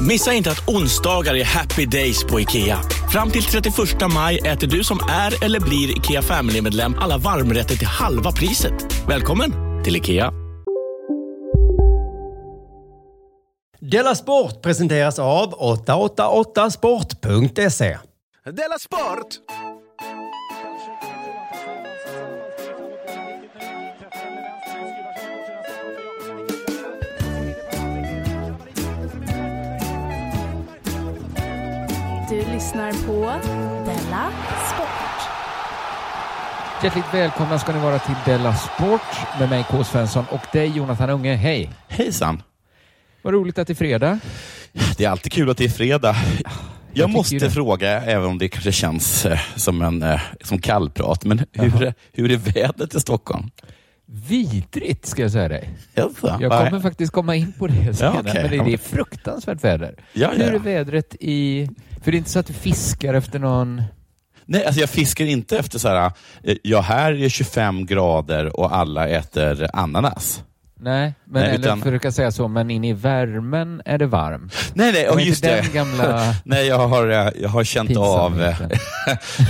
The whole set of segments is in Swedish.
Missa inte att onsdagar är happy days på IKEA. Fram till 31 maj äter du som är eller blir IKEA Family-medlem alla varmrätter till halva priset. Välkommen till IKEA. Della Sport presenteras av 888sport.se. Della Sport! Lyssnar på Della Sport. Hjärtligt välkomna ska ni vara till Della Sport med mig K. Svensson och dig Jonathan Unge. Hej! Hejsan! Vad roligt att det är fredag. Det är alltid kul att det är fredag. Jag, tycker måste det. fråga, även om det kanske känns eh, som, en, eh, som kallprat, men hur, är- hur är vädret i Stockholm? Vidrigt ska jag säga dig. Jag Nej. kommer faktiskt komma in på det senare, okej. men det, är fruktansvärt väder. Ja, ja, Hur är ja. vädret i... För det är inte så att du fiskar efter någon... Nej, alltså jag fiskar inte efter så här, ja här är 25 grader och alla äter ananas. Nej, men Nej, eller utan- kan säga så, men in i värmen är det varmt. Nej, nej, och just det. gamla Nej, jag har, eh, jag har känt av eh,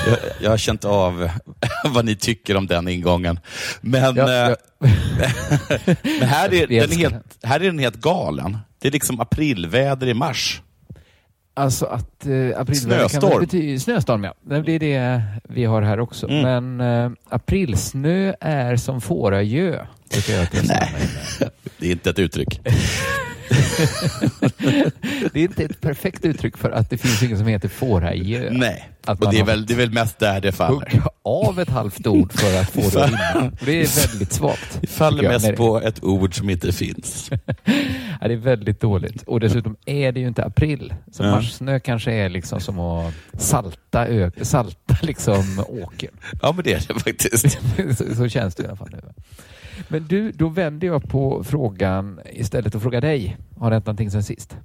jag, jag har känt av vad ni tycker om den ingången. Men, Ja, eh, ja. men här, är, den helt, här är den helt galen. Det är liksom aprilväder i mars. Alltså att eh, aprilväder kan Snöstorm. väl bety- Snöstorm, ja. Det är det vi har här också. Mm. Men eh, aprilsnö är som fåragö. Nej. Det är inte ett uttryck. Det är inte ett perfekt uttryck för att det finns inget som heter fåragö. Nej, Att och det är, väl, det är väl mest där det faller. hugga av ett halvt ord för att få det att. Och Det är väldigt svagt. Det faller mest på ett ord som inte finns. Ja, det är väldigt dåligt. Och dessutom är det ju inte april. Så Ja. marssnö kanske är liksom som att salta, ö- salta liksom åkern. Ja, men det är det faktiskt. så, så känns det i alla fall nu. Men du, då vänder jag på frågan istället och frågar dig. Har det hänt någonting sen sist?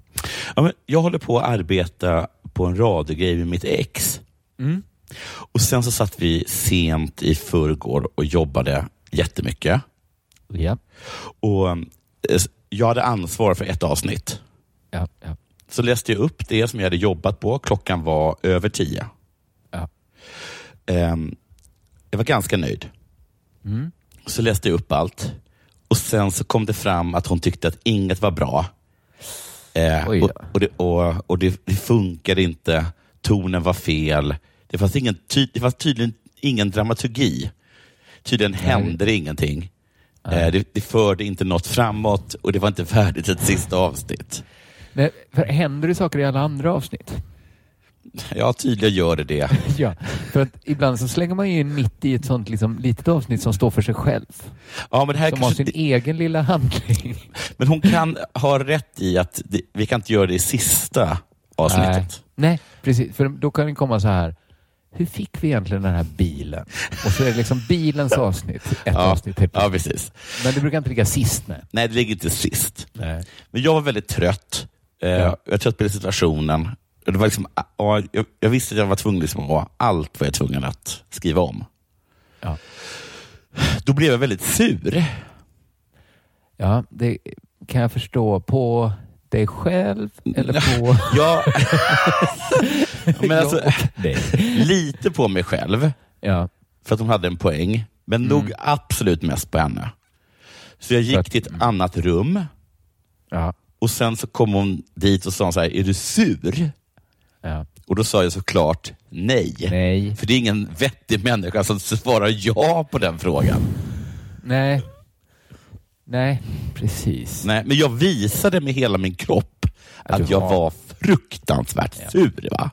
Ja, men jag håller på att arbeta på en radiogrej med mitt ex. Mm. Och sen så satt vi sent i förrgår och jobbade jättemycket. Ja. Och eh, jag hade ansvar för ett avsnitt. Ja, ja. Så läste jag upp det som jag hade jobbat på. Klockan var över tio. Ja. Ehm, jag var ganska nöjd. Mm. Så läste jag upp allt. Och sen så kom det fram att hon tyckte att inget var bra. Eh, Oj då. och och, det, och, och det, det funkade inte. Tonen var fel. Det fanns, ingen ty, det fanns tydligen ingen dramaturgi. Tydligen hände det ingenting. Eh, det, det förde inte något framåt och det var inte färdigt ett sista avsnitt. Nej, för händer det saker i alla andra avsnitt? Ja, tydligen gör det det. Ja, för att ibland så slänger man ju in mitt i ett sånt liksom, litet avsnitt som står för sig själv. Ja, men, det här Som har sin egen lilla handling. men hon kan ha rätt i att det, vi kan inte göra det i sista avsnittet. Nej, precis. För då kan det komma så här. Hur fick vi egentligen den här bilen? Och så är det liksom bilens avsnitt. Ett Ja, avsnitt. ja, precis. Men det brukar inte ligga sist. Nej. Nej, det ligger inte sist. Nej. Men jag var väldigt trött. Eh, Ja. Jag var trött på situationen. Det var liksom, ja, jag, jag visste att jag var tvungen liksom, att allt var jag tvungen att skriva om. Ja. Då blev jag väldigt sur. Ja, det kan jag förstå. På dig själv eller på... Ja, men alltså, och lite på mig själv, Ja. för att hon hade en poäng. Men nog absolut mest på henne. Så jag gick att- till ett annat rum Ja. och sen så kom hon dit och sa så här, är du sur? Ja. Och då sa jag såklart nej. Nej. För det är ingen vettig människa som svarar ja på den frågan. Nej. Nej, precis. Nej, men jag visade med hela min kropp Att att jag var- var fruktansvärt sur. Va?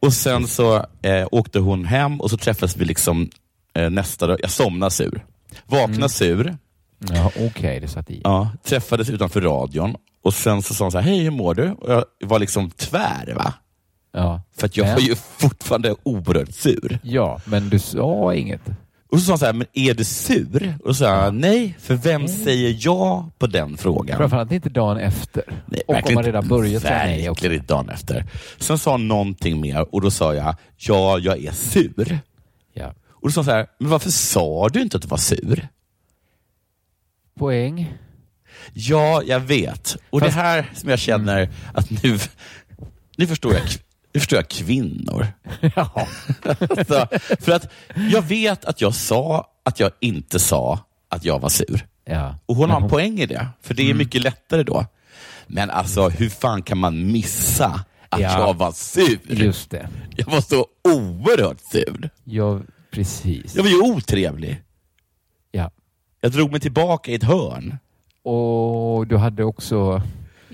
Och sen så eh, åkte hon hem och så träffades vi liksom eh, nästa dag. Jag somnade sur. Vaknade Mm. sur. Ja, Okej, det satt i. Ja, träffades utanför radion och sen så sa hon så här, hej hur mår du? Och jag var liksom tvär va? Ja. För att jag Men- var ju fortfarande oerhört sur. ja, men du sa inget. Och så sa hon så här, men är du sur? Och så sa jag, nej, för vem säger ja på den frågan? Framförallt inte dagen efter. Nej, och om man redan börjat säga nej. Verkligen inte dagen efter. Sen sa hon någonting mer och då sa jag, ja, jag är sur. Ja. Och då sa hon så här, men varför sa du inte att du var sur? Poäng. Ja, jag vet. Och Fast- det här som jag känner att nu, nu förstår jag, nu förstår jag kvinnor. ja. Så, för att jag vet att jag sa att jag inte sa att jag var sur. ja. Och hon har en poäng i det, för det är mycket lättare då. Men alltså, hur fan kan man missa att Ja. jag var sur? Just det. Jag var så oerhört sur. Ja, precis. Jag var ju otrevlig. Ja. Jag drog mig tillbaka i ett hörn. Och du hade också,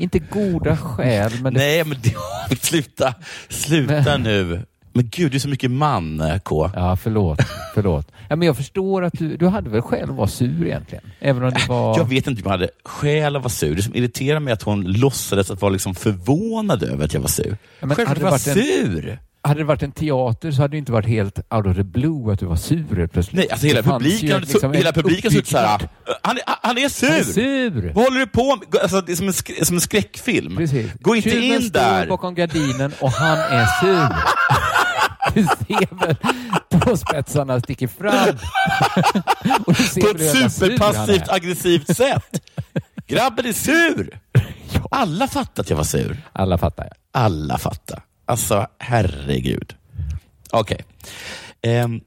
inte goda skäl, men det, Nej, men det, sluta, sluta Men- nu. Men gud, du är så mycket man, K. Ja, förlåt. förlåt. Ja, men jag förstår att du, du hade väl skäl att vara sur egentligen? Även om det var... Jag vet inte om jag hade skäl att vara sur. Det som irriterar mig är att hon låtsades att vara liksom förvånad över att jag var sur. Ja, Självklart var en- sur! Hade det varit en teater så hade det inte varit helt out of the blue att du var sur helt plötsligt. Nej, alltså hela publiken, liksom hela en publiken såg såhär, uppbyggnad. han är, han är sur! Han är sur! Vad håller du på med? Alltså, det är som en, sk- som en skräckfilm. Precis. Gå inte Tjuven in står där! bakom gardinen och han är sur. Du ser väl tåspetsarna sticker fram. och du ser På ett superpassivt aggressivt sätt. Grabben är sur! Alla fattar att jag var sur. Alla fattar jag. Alla fattar. Alltså, herregud. Okej. Ehm,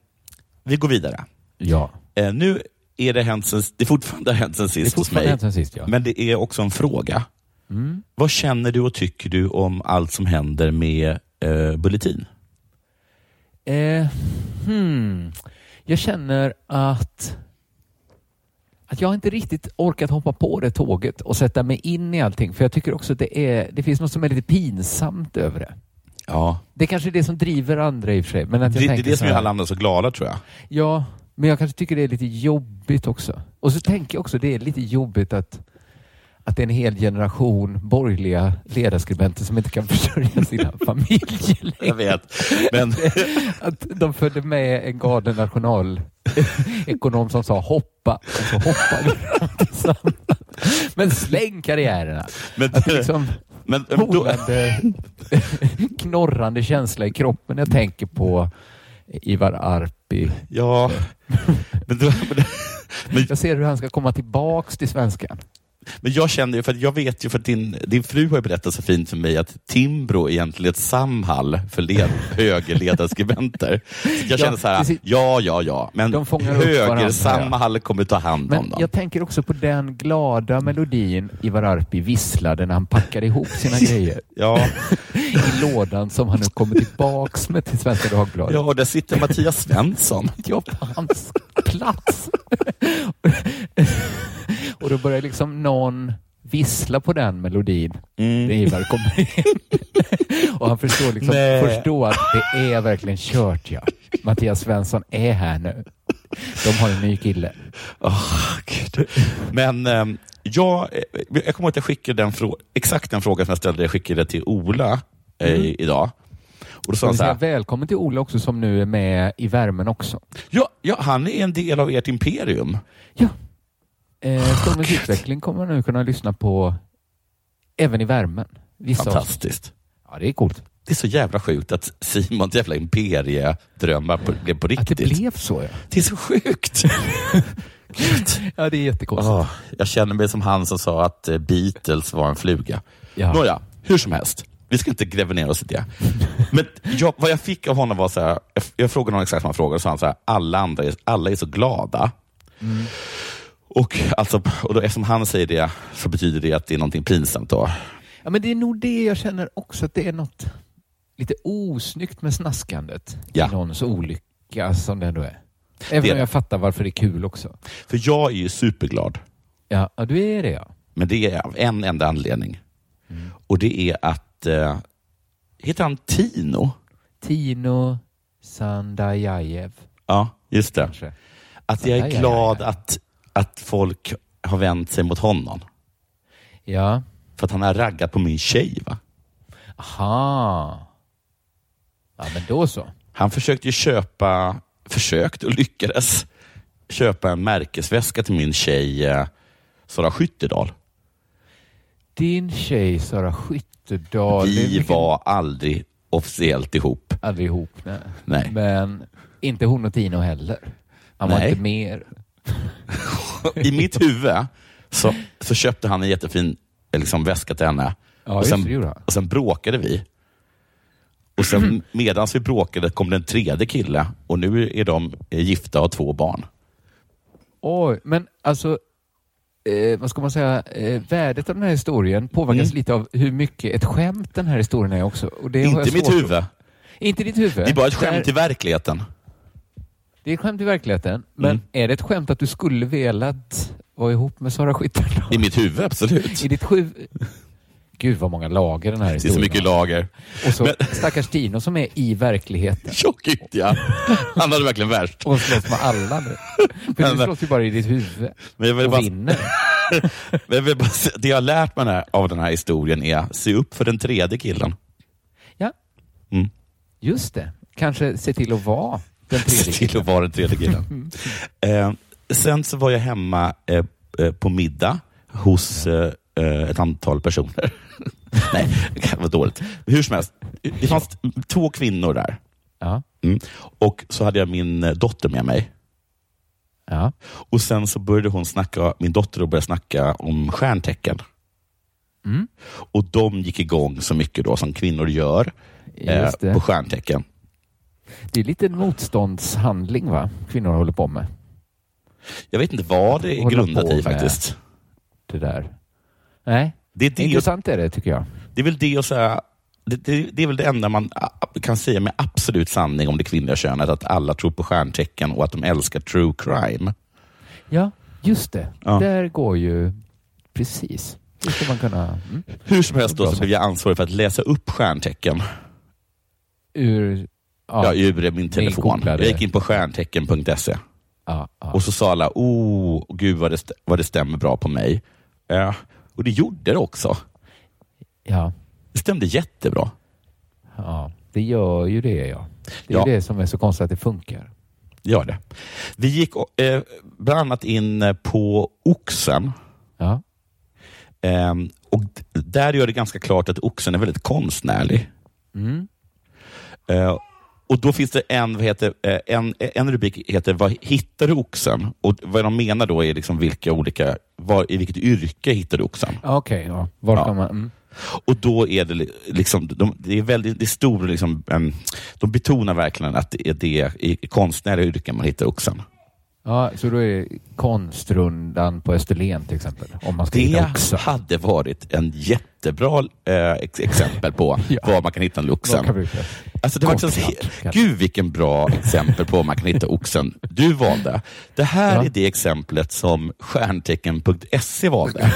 vi går vidare. Ja. Eh, nu är det hänt sen, det fortfarande hänt sen sist hos mig. sist, ja. Men det är också en fråga. Mm. Vad känner du och tycker du om allt som händer med eh, Bulletin? Eh, hmm. Jag känner att, att jag inte riktigt orkat hoppa på det tåget och sätta mig in i allting. För jag tycker också att det, är, det finns något som är lite pinsamt över det. Ja, Det är kanske är det som driver andra i och för sig. Men att det, jag det är tänker det så som gör här- alla andra så glada tror jag. Ja, men jag kanske tycker det är lite jobbigt också. Och så tänker jag också det är lite jobbigt att, att det är en hel generation borgerliga ledarskribenter som inte kan försörja sina familjer Jag längre. vet. Men Att de följde med en galen nationalekonom som sa hoppa och så hoppade de tillsammans. Men släng karriärerna. Men- Att det liksom men, men då, knorrande känsla i kroppen. Jag tänker på Ivar Arpi. ja, men, då, men, men, Jag ser hur han ska komma tillbaks till svenskan. Men jag känner ju, för jag vet ju, för att din, din fru har berättat så fint för mig att Timbro egentligen är ett Samhall för led, högerledarskribenter. Så jag känner så här, precis. ja, ja, ja, men höger-Samhall kommer ta hand om Men dem. jag tänker också på den glada melodin Ivar Arpi visslade när han packade ihop sina grejer Ja, i lådan som han nu kommer tillbaks med till Svenska Dagbladet. ja, och där sitter Mattias Svensson. Ja, på hans plats. och då börjar liksom någon vissla på den melodin Mm. när Ivar kommer in. och han förstår liksom Nej. först då att det är verkligen kört ja. Mattias Svensson är här nu. De har en ny kille. Gud. Men ehm, jag, eh, jag kommer ihåg att jag skickade den frå- exakt den frågan som jag ställde, jag skickade till Ola eh, Mm. idag. Och då sa han så här, välkommen till Ola också som nu är med i värmen också. ja, ja, han är en del av ert imperium. Ja. Eh, Stormens utveckling kommer man nu kunna lyssna på även i värmen. Vissa avsnitt. Fantastiskt. Ja, det är coolt. Det är så jävla sjukt att Simons jävla imperiedrömmar blev på Att riktigt. det blev så ja. Det är så sjukt. Ja, det är jättekonstigt. Åh, jag känner mig som han som sa att eh, Beatles var en fluga. Ja. Nåja, hur som helst. Vi ska inte gräva ner oss i det. Men jag, vad jag fick av honom var så här, jag, jag frågade honom exakt samma fråga och sa han så här, alla, andra är, alla är så glada. Mm. Och, alltså, och då, eftersom han säger det så betyder det att det är någonting pinsamt. Då. Ja, men det är nog det jag känner också, att det är något lite osnyggt med snaskandet Ja. i någons olycka som det ändå är. Även Det om jag fattar varför det är kul också. För jag är ju superglad. Ja, ja, du är det ja. Men det är av en enda anledning. Mm. Och det är att, eh, heter han Tino? Tino Sandajajev. Ja, just det. Kanske. Att jag är glad att, att folk har vänt sig mot honom. Ja. För att han har raggat på min tjej. Va? Aha. Ja, men då så. Han försökte ju köpa, försökte och lyckades köpa en märkesväska till min tjej eh, Sara Skyttedal. Din tjej Sara Skyttedal. Vi mycket- var aldrig officiellt ihop. Aldrig ihop, nej. Nej. Men inte hon och Tino heller. Han var Nej. inte mer. I mitt huvud så, så köpte han en jättefin eh, liksom, väska till henne. Ja, och, sen, det, och sen bråkade vi. Och sen medan vi bråkade kom det en tredje kille och nu är de eh, gifta och har två barn. Oj, men alltså, eh, vad ska man säga, eh, värdet av den här historien påverkas Mm. lite av hur mycket ett skämt den här historien är också. Inte mitt huvud. Inte i ditt huvud. Det är bara ett skämt Där- i verkligheten. Det är ett skämt i verkligheten. Men Mm. är det ett skämt att du skulle velat vara ihop med Sara Skyttedal? I mitt huvud, absolut. I ditt sju... Gud vad många lager den här Det är så historien mycket lager. Och så Men- stackars Tino som är i verkligheten. Tjockigt ja. Han hade verkligen värst. Och slåss med alla nu. För Men- du slåss ju bara i ditt huvud. Men jag vill Och bara, vinner. men jag vill bara, det jag har lärt mig här- av den här historien är se upp för den tredje killen. Ja, Mm. just det. Kanske se till att vara den tredje till att vara den tredje killen. eh, sen så var jag hemma eh, eh, på middag hos eh, eh, ett antal personer. Nej, det var dåligt. Hur som helst, det fanns två kvinnor där. Ja. Mm. Och så hade jag min eh, dotter med mig. Ja. Och sen så började hon snacka, min dotter då började snacka om stjärntecken. Mm. Och de gick igång så mycket då som kvinnor gör eh, på stjärntecken. Det är lite en motståndshandling va? Kvinnor håller på med. Jag vet inte vad det är grundat i faktiskt. Det där. Nej, Det är, det, intressant är det tycker jag. det är väl det att säga, det, det, det är väl det enda man kan säga med absolut sanning om det kvinnliga könet, att alla tror på stjärntecken och att de älskar true crime. Ja, just det. Ja. Där går ju... Precis. Det ska man kunna... Mm. Hur som helst då så blev jag ansvarig för att läsa upp stjärntecken Ur... ja. Ja, ur min telefon. Jag gick in på stjärntecken.se ja, ja. och så sa alla, oh, gud vad det, vad det stämmer bra på mig. Ja, och det gjorde det också. ja, Det stämde jättebra. ja. Det gör ju det ja. Det är Ja. det som är så konstigt att det funkar. Gör det. Vi gick eh, bland annat in eh, på Oxen. Ja. Ehm, och där gör det ganska klart att Oxen är väldigt konstnärlig. Mm. Eh, och då finns det en, vad heter, eh, en, en rubrik heter Vad hittar du oxen? Och vad de menar då är liksom vilka olika, var, i vilket yrke hittar du oxen? Okej, ja. Var Ja. man... Mm. Och då är det li- liksom, de, det är väldigt, det är stor, liksom, de betonar verkligen att det är det i konstnärliga yrken man hittar oxen. Ja, så då är det konstrundan på Österlen till exempel. Om man ska Det oxar. hade varit en jättebra eh, ex exempel på Ja. var man kan hitta en oxen. Alltså det var också. Gud vilken bra exempel på var man kan hitta oxen du valde. Det här Ja. är det exemplet som stjärntecken.se valde.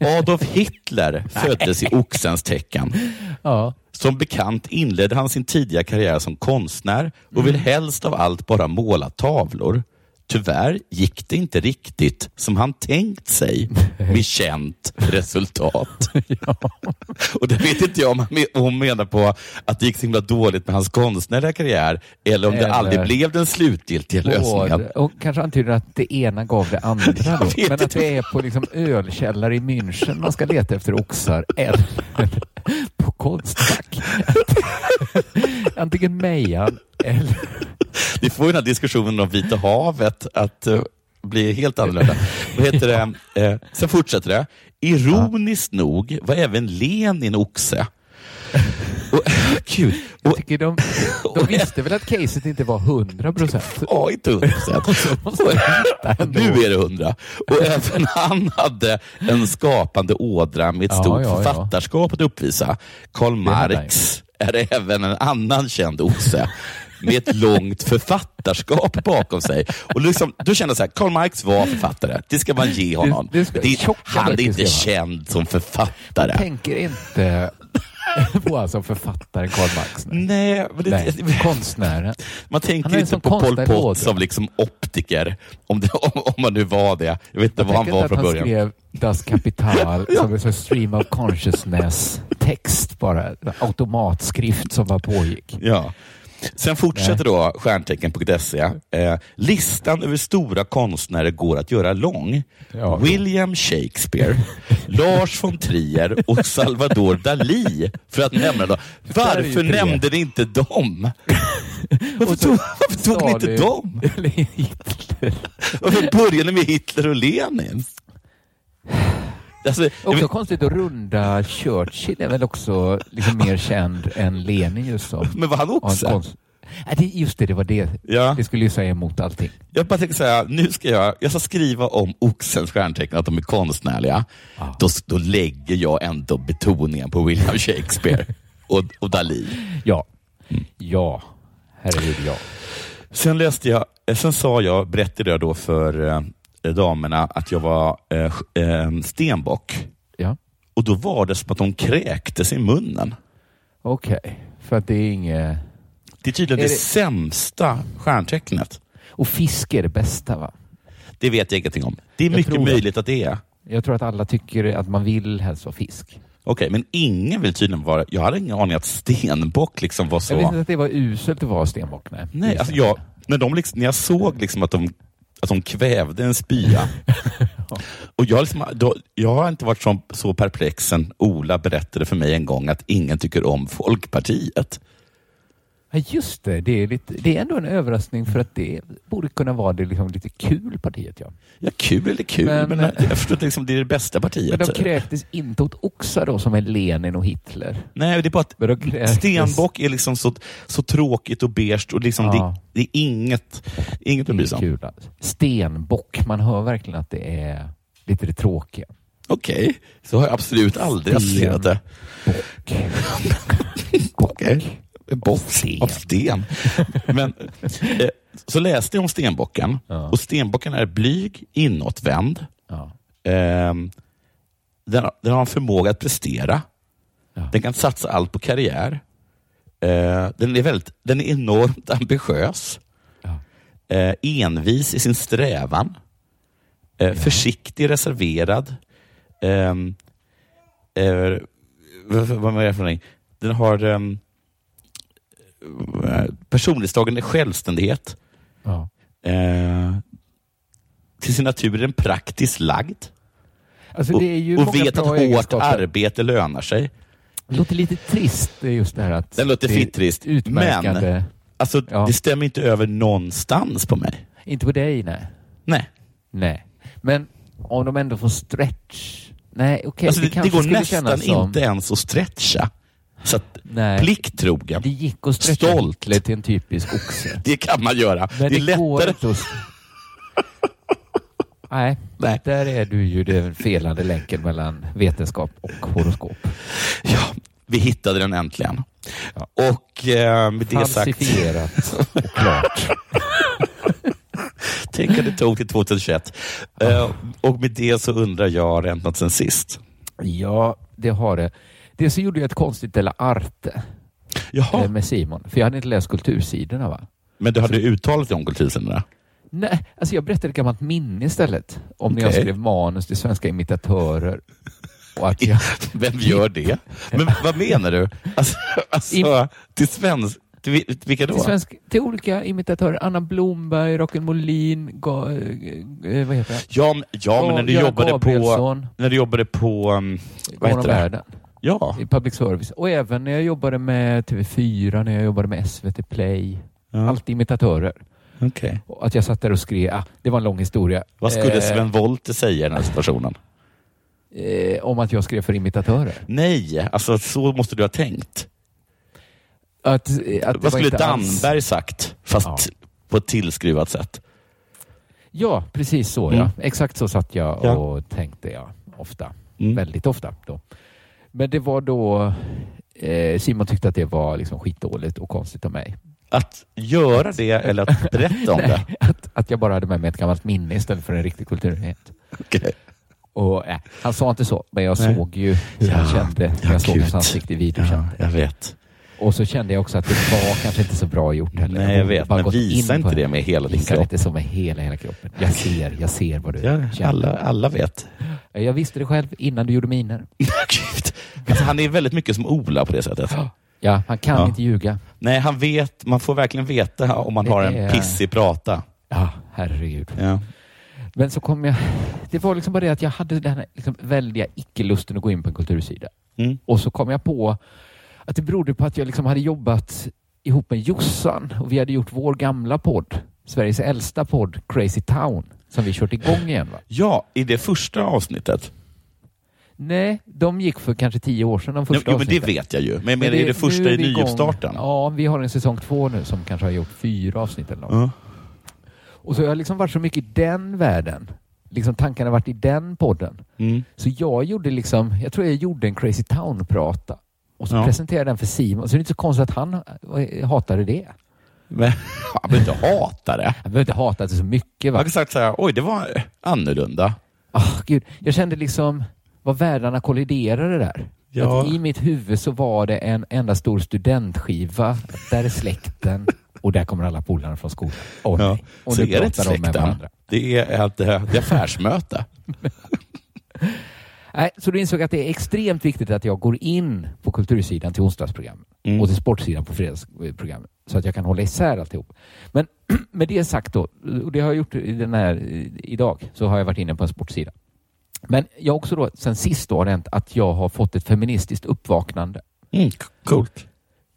Adolf Hitler föddes i oxens tecken. Ja. Som bekant inledde han sin tidiga karriär som konstnär och vill helst av allt bara måla tavlor. Tyvärr gick det inte riktigt som han tänkt sig med känt resultat. Och det vet inte jag om hon menar på att det gick så himla dåligt med hans konstnärliga karriär eller om det Eller- aldrig blev den slutgiltiga lösningen. Och kanske antyder att det ena gav det andra Men att det är på liksom ölkällare i München man ska leta efter oxar eller på Konstfack. Antingen Mejan eller... Det får ju den här diskussionen om Vita havet att eh, bli helt annorlunda. Vad heter det? Eh, sen fortsätter det. Ironiskt nog var även Lenin oxe. Och, gud, Jag tycker de, de visste väl att caset inte var 100 procent? ja, inte hundra procent. Nu är det hundra. Och även han hade en skapande ådra med ett Ja, stort ja, ja. författarskap att uppvisa. Karl Marx är även en annan känd oxe. med ett långt författarskap bakom sig. Och liksom, då kände jag så här, Karl Marx var författare. Det ska man ge honom. Det- det ska- Det- han är inte känd som författare. Jag tänker inte på alltså författaren Karl Marx. Nej. Nej, det, Nej, konstnären. Man tänker inte på Pol Pot som liksom optiker, om, det, om, om man nu var det. Jag vet inte Jag vad han var från han början. skrev Das Kapital som en stream of consciousness-text bara. Automatskrift som bara pågick. Ja. Sen fortsätter då stjärntecken.se. Eh, listan över stora konstnärer går att göra lång. Ja. William Shakespeare, Lars von Trier och Salvador Dalí, för att nämna dem. Varför nämnde ni inte dem? Varför tog, varför tog ni inte dem? Varför började ni med Hitler och Lenin? Alltså, Också vet- konstigt att runda Churchill är väl också liksom mer känd än Lenin just som. men var han också? konst- Nej, det, just det, det var det. Ja. Det skulle ju säga emot allting. Jag bara tänkte säga, nu ska jag, jag ska skriva om Oxens stjärntecken, att de är konstnärliga. Ja. Då, då lägger jag ändå betoningen på William Shakespeare och, och Dalí. Ja. Mm. Ja. Herregud, ja. Sen läste jag, sen sa jag, berättade jag då för eh, damerna att jag var eh, eh, stenbock. Ja. Och då var det som att de kräktes i munnen. Okej. För att det är inget... Det är tydligen Är det, det- sämsta stjärntecknet. Och fisk är det bästa va? Det vet jag ingenting om. Det är Jag mycket möjligt att det är. Jag tror att alla tycker att man vill helst vara fisk. Okej, men ingen vill tydligen vara... Jag hade ingen aning att stenbock liksom var så... Jag visste inte att det var uselt att vara stenbock. Nej, Nej, alltså jag, när, de liksom, när jag såg liksom att, de, att de kvävde en spya. och jag, liksom, då, jag har inte varit så, så perplex sen Ola berättade för mig en gång att ingen tycker om Folkpartiet. Ja, just det. Det är, lite, det är ändå en överraskning för att det borde kunna vara det liksom lite kul partiet. Ja. Ja, kul eller kul, men, Men- jag förstår att liksom, det är det bästa partiet. Men de kräktes inte åt oxar då som är Lenin och Hitler. Nej, det är bara Men de att kräktes- stenbock är liksom så, så tråkigt och beige och liksom Ja. det, det är inget, inget att bry sig om. Alltså. Stenbock, man hör verkligen att det är lite det tråkiga. Okej, så har jag absolut aldrig associerat det. Bock. Okej. Bock av sten. Men, eh, så läste jag om stenbocken Ja. och stenbocken är blyg, inåtvänd. Ja. Ehm, den, har- den har en förmåga att prestera. Ja. Den kan satsa allt på karriär. Eh, den, är väldigt, den är enormt ambitiös. Ja. Eh, envis i sin strävan. Eh, Försiktig, reserverad. Ehm, eh, vad, är det för någonting? Den har um, personlighetstagande självständighet. Ja. Eh, till sin natur är den praktiskt lagd Alltså, och, det och vet att hårt egenskaper. arbete lönar sig. Det låter lite trist det just det här att Den låter det fittrist, men alltså, Ja. det stämmer inte över någonstans på mig. Inte på dig, nej. Nej. Nej. Men om de ändå får stretch. Nej, okej. alltså, det, det kanske går nästan inte ens att stretcha. Så att, Nej. plikttrogen, Det gick att stretcha Stolt. Till en typisk oxe. det kan man göra. Men det är går lättare. inte att... Nej, Nej. där är du ju den felande länken mellan vetenskap och horoskop. Ja, vi hittade den äntligen. Ja. Och eh, med det sagt, Falsifierat och klart. tänk att det tog till 2021. Eh, och med det så undrar jag, har det hänt något sen sist? Ja, det har det. Det så gjorde jag ett konstigt Della Arte eh, Jaha, med Simon. För jag hade inte läst kultursidorna va? men du hade uttalat dig om kultursidorna? Nej, alltså jag berättade ett gammalt minne istället. Om när jag skrev manus till svenska imitatörer. Och att jag, Vem gör det? Men vad menar du? Alltså, alltså till svensk... Till, vi- till vilka då? till, svensk, till olika imitatörer. Anna Blomberg, Rocken Molin, Ga, eh, vad heter det? Ja, ja men när du, Göran jobbade på, Gabrielsson, när du jobbade på... Um, vad heter det? Världen, Ja. i public service. Och även när jag jobbade med TV4, när jag jobbade med SVT Play. ja. Allt imitatörer. Okej. Och att jag satt där och skrev, ah, det var en lång historia. Vad skulle Eh, Sven Wollter säga i den här situationen? eh, om att jag skrev för imitatörer. Nej, alltså så måste du ha tänkt. Att, eh, att Vad skulle inte alls- Damberg sagt, fast Ja. på ett tillskruvat sätt? Ja, precis så. Mm. Ja. Exakt så satt jag Ja. och tänkte jag ofta. Mm. Väldigt ofta. Då. Men det var då eh, Simon tyckte att det var liksom skitdåligt och konstigt av mig. Att göra det eller att berätta om det? Nej, att, att jag bara hade med mig ett gammalt minne istället för en riktig kulturnyhet. Okej. Och, äh, han sa inte så, men jag Nej. såg ju hur han kände när jag såg hans ansikte i videon. Ja, jag vet. Och så kände jag också att det var kanske inte så bra gjort heller. Nej, jag vet. Men visa inte det med hela din kropp. inte så med hela, hela kroppen. Jag ser, jag ser vad du Ja, känner. alla, alla vet. Jag visste det själv innan du gjorde miner. Alltså, han är väldigt mycket som Ola på det sättet. Ja, han kan Ja. inte ljuga. Nej, han vet. Man får verkligen veta om man Det har en är- pissig prata. Ja, herregud. Ja. Men så kom jag... Det var liksom bara det att jag hade den här liksom väldiga icke-lusten att gå in på en kultursida. Mm. Och så kom jag på att det berodde på att jag liksom hade jobbat ihop med Jossan och vi hade gjort vår gamla podd, Sveriges äldsta podd, Crazy Town, som vi kört igång igen. Va? ja, i det första avsnittet. Nej, de gick för kanske tio år sedan, de första jo, men det vet jag ju. Men jag menar, är det första i nyuppstarten? Ja, vi har en säsong två nu som kanske har gjort fyra avsnitt eller något. Ja. Och så har jag liksom varit så mycket i den världen. Liksom tankarna har varit i den podden. Mm. Så jag gjorde liksom, jag tror jag gjorde en Crazy Town-prata. Och så Ja. presenterade den för Simon. Så det är inte så konstigt att han eh, hatade det. Men han behöver inte hata det. Han behöver inte hata det så mycket. Va? hade sagt så här, oj, det var annorlunda. Ah, gud. Jag kände liksom vad världarna kolliderade där. Ja. Att I mitt huvud så var det en enda stor studentskiva. Där är släkten och där kommer alla polarna från skolan. Åh Ja. Och så nu är pratar de med varandra. Det är ett, ett affärsmöte. Nej, så du insåg att det är extremt viktigt att jag går in på kultursidan till onsdagsprogrammet Mm. och till sportsidan på fredagsprogrammet så att jag kan hålla isär alltihop. Men med det sagt då, och det har jag gjort i den här, idag, så har jag varit inne på en sportsida. Men jag också då sen sist då har det hänt att jag har fått ett feministiskt uppvaknande. Mm, coolt.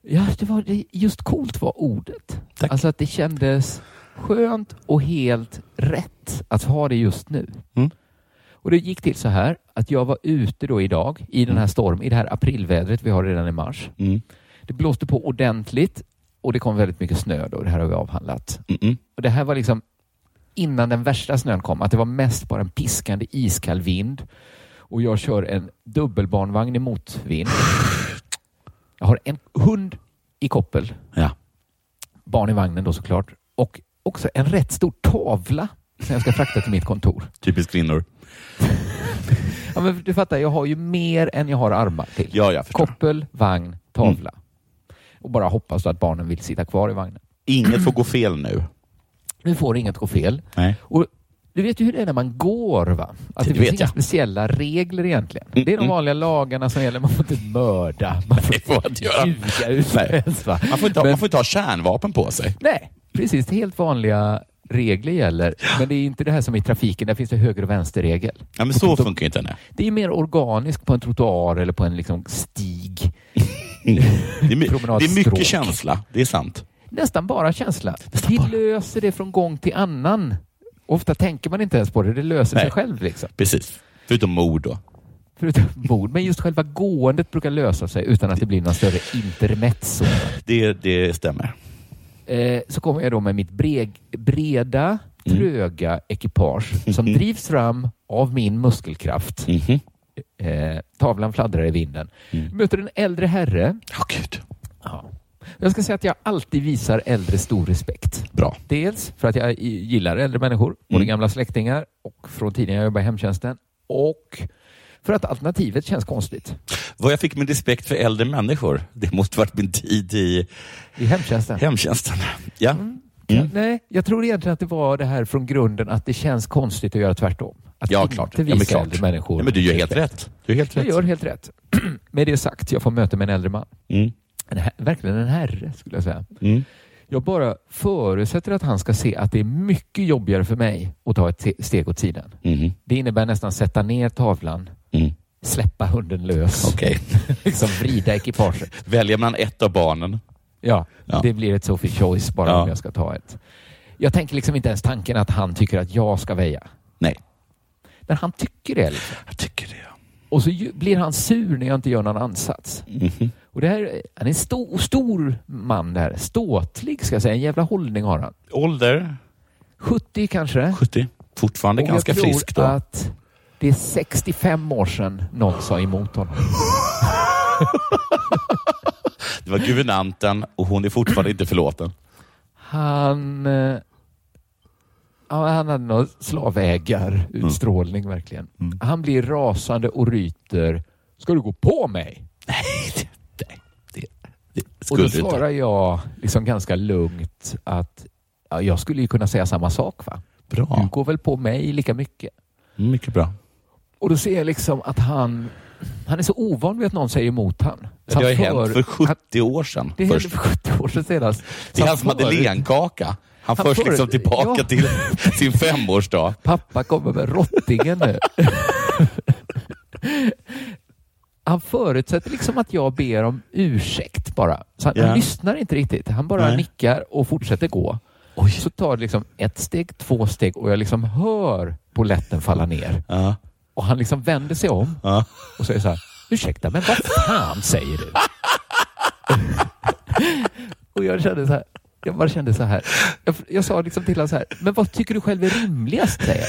Ja, det var just coolt var ordet. Tack. Alltså att det kändes skönt och helt rätt att ha det just nu. Mm. Och det gick till så här att jag var ute då idag i den här storm, i det här aprilvädret vi har redan i mars. Mm. Det blåste på ordentligt och det kom väldigt mycket snö då. Det här har vi avhandlat. Mm-mm. Och det här var liksom innan den värsta snön kom, att det var mest bara en piskande iskall vind och jag kör en dubbelbarnvagn i motvind. Jag har en hund i koppel, Ja. barn i vagnen då såklart, och också en rätt stor tavla som jag ska frakta till mitt kontor. Typiskt kvinnor. Ja, men du fattar, jag har ju mer än jag har armar till. Ja, jag förstår. Koppel, vagn, tavla. Och bara hoppas då att barnen vill sitta kvar i vagnen. Inget får gå fel nu. Nu får inget gå fel. Nej. Och du vet ju hur det är när man går va? Att det, Det finns inga jag. speciella regler egentligen. Mm, Det är de mm. vanliga lagarna som gäller. Man får inte mörda. Man får Det får inte ljuga ut Nej. ens? Man får, inte ha, Men- man får inte ha kärnvapen på sig. Nej, precis. Helt vanliga regler gäller. Men det är inte det här som i trafiken. Där finns det höger och vänsterregel. Ja, men så funkar inte det. Det är mer organiskt på en trottoar eller på en liksom stig. Det är, det är mycket känsla, det är sant. Nästan bara känsla. Nästan Vi bara. löser det från gång till annan. Ofta tänker man inte ens på det. Det löser Nej. sig själv. Liksom. Precis. Förutom mord då. Förutom mord. Men just själva gåendet brukar lösa sig utan att det blir någon större intermezzo. Det, det stämmer. Eh, så kommer jag då med mitt breg, breda, Mm. tröga ekipage som drivs fram av min muskelkraft. Mhm. Eh, tavlan fladdrar i vinden. Mm. Möter en äldre herre. Ja, gud. Ja. Jag ska säga att jag alltid visar äldre stor respekt. Bra. Dels för att jag gillar äldre människor, både Mm. gamla släktingar och från tiden jag jobbade i hemtjänsten. Och för att alternativet känns konstigt. Vad jag fick med respekt för äldre människor, det måste varit min tid i I hemtjänsten. hemtjänsten. Ja. Ja, Mm. nej, jag tror egentligen att det var det här från grunden att det känns konstigt att göra tvärtom. Att Ja, inte klart. visa Ja, men klart. äldre människor Ja, men du gör helt respekt. rätt. Du är helt Jag rätt. gör helt rätt. med det sagt, jag får möte med en äldre man. Mm. En, verkligen en herre skulle jag säga. Mm. Jag bara förutsätter att han ska se att det är mycket jobbigare för mig att ta ett te- steg åt sidan. Mhm. Det innebär nästan sätta ner tavlan, Mm. släppa hunden lös, Okej. liksom vrida ekipaget. Väljer man ett av barnen? Ja, Ja. det blir ett Sophie Choice bara Ja. om jag ska ta ett. Jag tänker liksom inte ens tanken att han tycker att jag ska väja. Nej. Men han tycker det. Liksom. Och så blir han sur när jag inte gör någon ansats. Mhm. Och det här, han är en stor, stor man där. Ståtlig ska jag säga. En jävla hållning har han. Ålder? 70 kanske. 70. Fortfarande Och ganska frisk då. att det är 65 år sedan någon sa emot honom. Det var guvernanten och hon är fortfarande inte förlåten. Han... Ja, han hade någon slavägarutstrålning verkligen. Han blir rasande och ryter. Ska du gå på mig? Nej, det, det, Och då du svarar jag liksom ganska lugnt att ja, jag skulle ju kunna säga samma sak. va? Du Bra. går väl på mig lika mycket. Mycket bra. Och då ser jag liksom att han, han är så ovan vid att någon säger emot han. Så Det har ju hänt för 70 år sedan. Det hände för 70 år sedan senast. Det är hans han för- madeleinekaka. Han Han förs för- liksom tillbaka ja. till sin femårsdag. Pappa kommer med rottingen nu. Han förutsätter liksom att jag ber om ursäkt bara. Så han, Ja. han lyssnar inte riktigt. Han bara Nej. nickar och fortsätter gå. Så tar det liksom ett steg, två steg och jag liksom hör poletten falla ner. Ja. Och han liksom vänder sig om Ja. och säger så här. Ursäkta, men vad fan säger du? och jag kände så här. Jag bara kände så här. Jag, jag sa liksom till honom så här. Men vad tycker du själv är rimligast? Säger jag.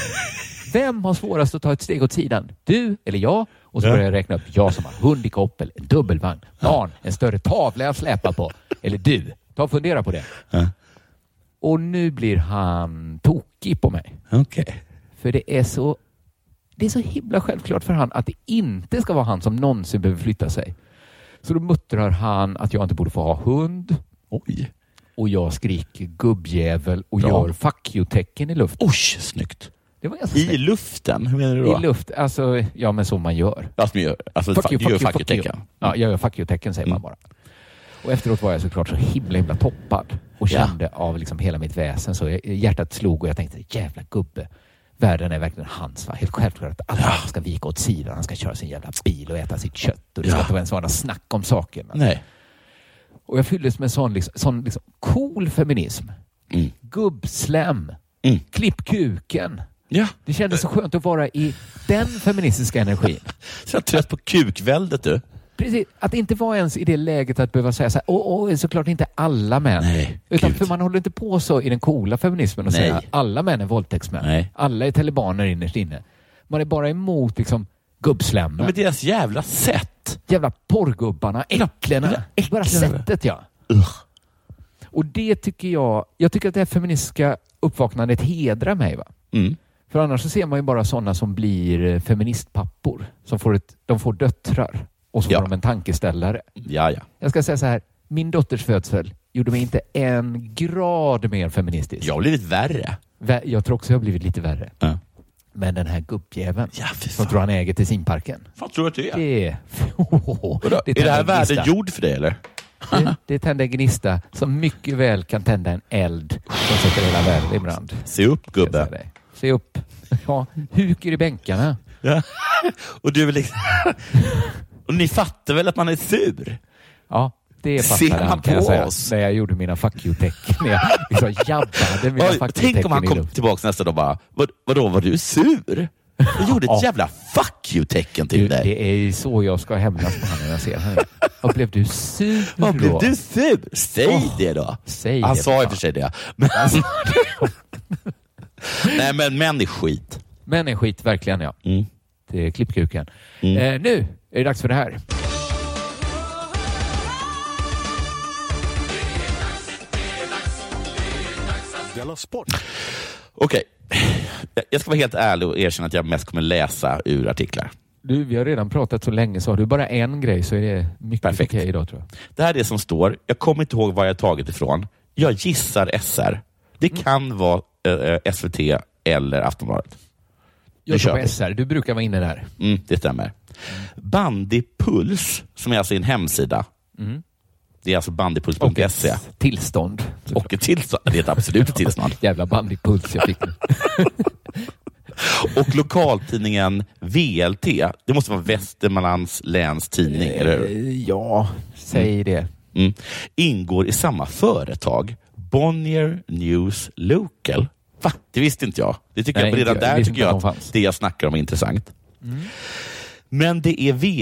Vem har svårast att ta ett steg åt sidan? Du eller jag? Och så Ja. börjar jag räkna upp. Jag som har hund i koppel, en dubbelvagn, barn, en större tavla jag släpar på. Eller du. Ta och fundera på det. Ja. Och nu blir han tokig på mig. Okej. För det är så det är så himla självklart för han att det inte ska vara han som någonsin behöver flytta sig. Så då muttrar han att jag inte borde få ha hund Oj. Och jag skriker gubbjävel och Bra. gör fuck you-tecken i luften. Oj, snyggt. Det var ganska I snyggt. luften? Hur menar du då? I luft, alltså ja men som man gör. Alltså, men gör- alltså, Fuck you, fuck you, fuck you. Ja, jag gör fuck you-tecken säger man Mm. bara. Och efteråt var jag såklart så himla himla toppad och Ja. kände av liksom hela mitt väsen så hjärtat slog och jag tänkte jävla gubbe. Världen är verkligen hans. Va? Helt självklart att alla ska vika åt sidan. Han ska köra sin jävla bil och äta sitt kött. Och det ska Ja. inte vara en sån snack om saken. Nej. Och jag fylldes med sån, liksom, sån liksom cool feminism. Mm. Gubbslem. Mm. Klipp kuken. Ja. Det kändes så skönt att vara i den feministiska energin. Så jag trött på kukväldet du. Precis, att inte vara ens i det läget att behöva säga så här, åh, åh, såklart inte alla män. Nej, Utan gud. för man håller inte på så i den coola feminismen och säga alla män är våldtäktsmän. Nej. Alla är talibaner innerst inne. Man är bara emot liksom gubbslemmen. Ja, men deras jävla sätt. Jävla porrgubbarna, äcklena. Bara sättet ja. Ugh. Och det tycker jag, jag tycker att det här feministiska uppvaknandet hedrar mig. Va? Mm. För annars så ser man ju bara sådana som blir eh, feministpappor. Som får ett, de får döttrar och så Ja. får de en tankeställare. Ja, ja. Jag ska säga så här, min dotters födsel gjorde mig inte en grad mer feministisk. Jag har blivit värre. Vä- Jag tror också jag har blivit lite värre. Ja. Men den här gubbjäveln Ja, som tror han äger till simparken. Vad tror du att det är? Det, Vadå? det, är det här världen gjord för dig eller? det, det tänder en gnista som mycket väl kan tända en eld som sätter hela världen i brand. Se upp gubbe. Se upp. Ja, huker i bänkarna. Ja. Och du är väl liksom... Och ni fattar väl att man är sur? Ja, det man han kan jag säga. oss? När jag gjorde mina fuck you-tecken. Jag liksom jabbade mina Oj, fuck tänk om han kom tillbaka nästa dag och bara, Vad, vadå, var du sur? Jag gjorde ett Ja. jävla fuck you-tecken till Du, dig. det är ju så jag ska hämnas på honom när jag ser honom. Blev du sur Vad blev du sur? Säg Åh, det då. säg han det, sa i och för sig det. Men... Nej men män är skit. Men en skit, verkligen ja. Mm. Det är klippkuken. Mm. Eh, nu är det dags för det här. Della Sport! Okej, jag ska vara helt ärlig och erkänna att jag mest kommer läsa ur artiklar. Du, vi har redan pratat så länge så har du bara en grej så är det mycket Perfekt. okej idag tror jag. Det här är det som står. Jag kommer inte ihåg var jag tagit ifrån. Jag gissar SR. Det Mm. kan vara eh, SVT eller Aftonbladet. Jag vi. på SR, du brukar vara inne där. Mm, det stämmer. Bandypuls, som är alltså en hemsida. Mm. Det är alltså bandypuls.se. tillstånd. Och ett tillstånd. Det är ett absolut tillstånd. Jävla bandypuls jag fick. Och lokaltidningen VLT, det måste vara Västmanlands läns tidning, eller hur? Eh, Ja, säg det. Mm. Ingår i samma företag, Bonnier News Local. Va? Det visste inte jag. Det tycker Nej, jag, redan jag. Där tycker jag att det jag snackar om är intressant. Mm. Men det är V...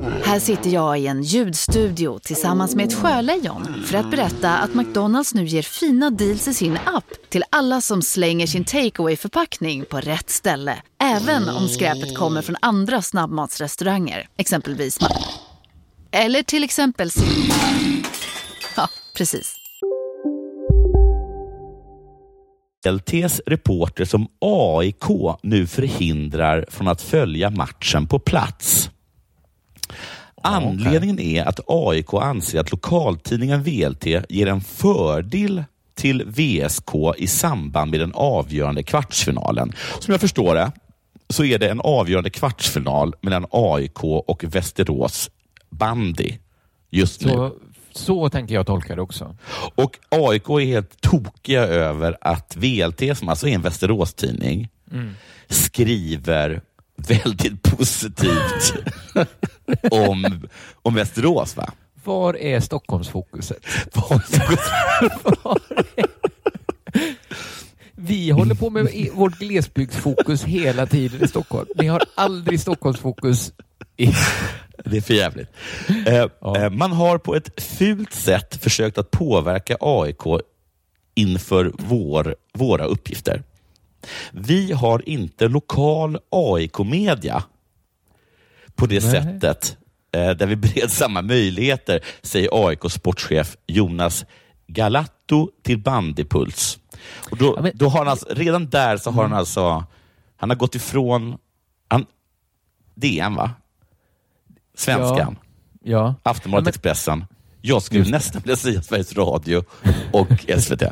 Här sitter jag i en ljudstudio tillsammans med ett sjölejon för att berätta att McDonalds nu ger fina deals i sin app till alla som slänger sin takeaway förpackning på rätt ställe. Även om skräpet kommer från andra snabbmatsrestauranger, exempelvis Eller till exempel Ja, precis. LTs reporter som AIK nu förhindrar från att följa matchen på plats. Anledningen är att AIK anser att lokaltidningen VLT ger en fördel till VSK i samband med den avgörande kvartsfinalen. Som jag förstår det så är det en avgörande kvartsfinal mellan AIK och Västerås bandy just nu. Så, så tänker jag tolka det också. Och AIK är helt tokiga över att VLT, som alltså är en Västerås-tidning, Mm. skriver väldigt positivt om, om Västerås. Va? Var är Stockholmsfokuset? Vi håller på med vårt glesbygdsfokus hela tiden i Stockholm. Ni har aldrig Stockholmsfokus i... Det är för jävligt. Eh, eh, man har på ett fult sätt försökt att påverka AIK inför vår, våra uppgifter. Vi har inte lokal AIK-media på det Nej. sättet eh, där vi bereds samma möjligheter, säger AIK sportchef Jonas Galatto till Bandypuls. Och då, då har han alltså, redan där så har han alltså, han har gått ifrån han, DN va? Svenskan, Ja. Aftonbladet, Ja, men- Expressen. Jag skulle nästan vilja säga Sveriges Radio och SVT.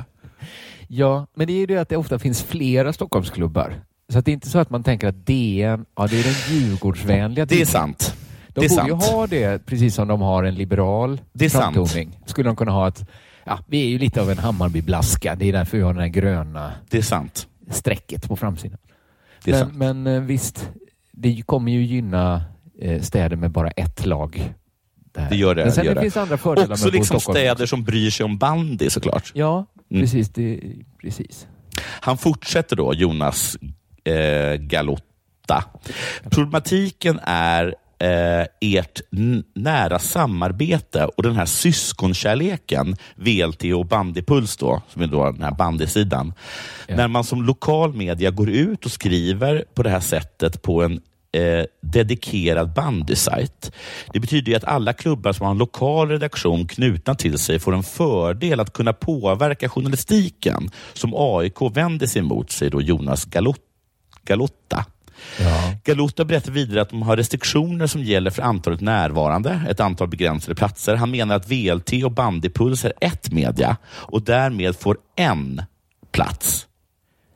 Ja, men det är ju det att det ofta finns flera Stockholmsklubbar. Så att det är inte så att man tänker att DN, ja det är den Djurgårdsvänliga Det är sant. De borde ju sant. ha det, precis som de har en liberal Det är sant. framtoning. Skulle de kunna ha ett, ja, vi är ju lite av en Hammarbyblaska. Det är därför vi har den här gröna Det är sant. strecket på framsidan. Det är men, sant. men eh, visst, det kommer ju gynna eh, städer med bara ett lag. Där. Det gör det. Men sen det, gör det finns andra fördelar Också med att liksom Stockholm. städer som bryr sig om bandy såklart. Ja, Mm. precis. Det, precis. Han fortsätter då, Jonas eh, Galotta. Problematiken är eh, ert nära samarbete och den här syskonkärleken, VLT och Bandypuls då, som är då den här bandysidan. När man som lokal media går ut och skriver på det här sättet på en eh, dedikerad bandysajt. Det betyder att alla klubbar som har en lokal redaktion knutna till sig får en fördel att kunna påverka journalistiken som AIK vänder sig emot, säger då Jonas Galot- Galotta. Galotta berättar vidare att de har restriktioner som gäller för antalet närvarande, ett antal begränsade platser. Han menar att VLT och Bandypuls är ett media och därmed får en plats.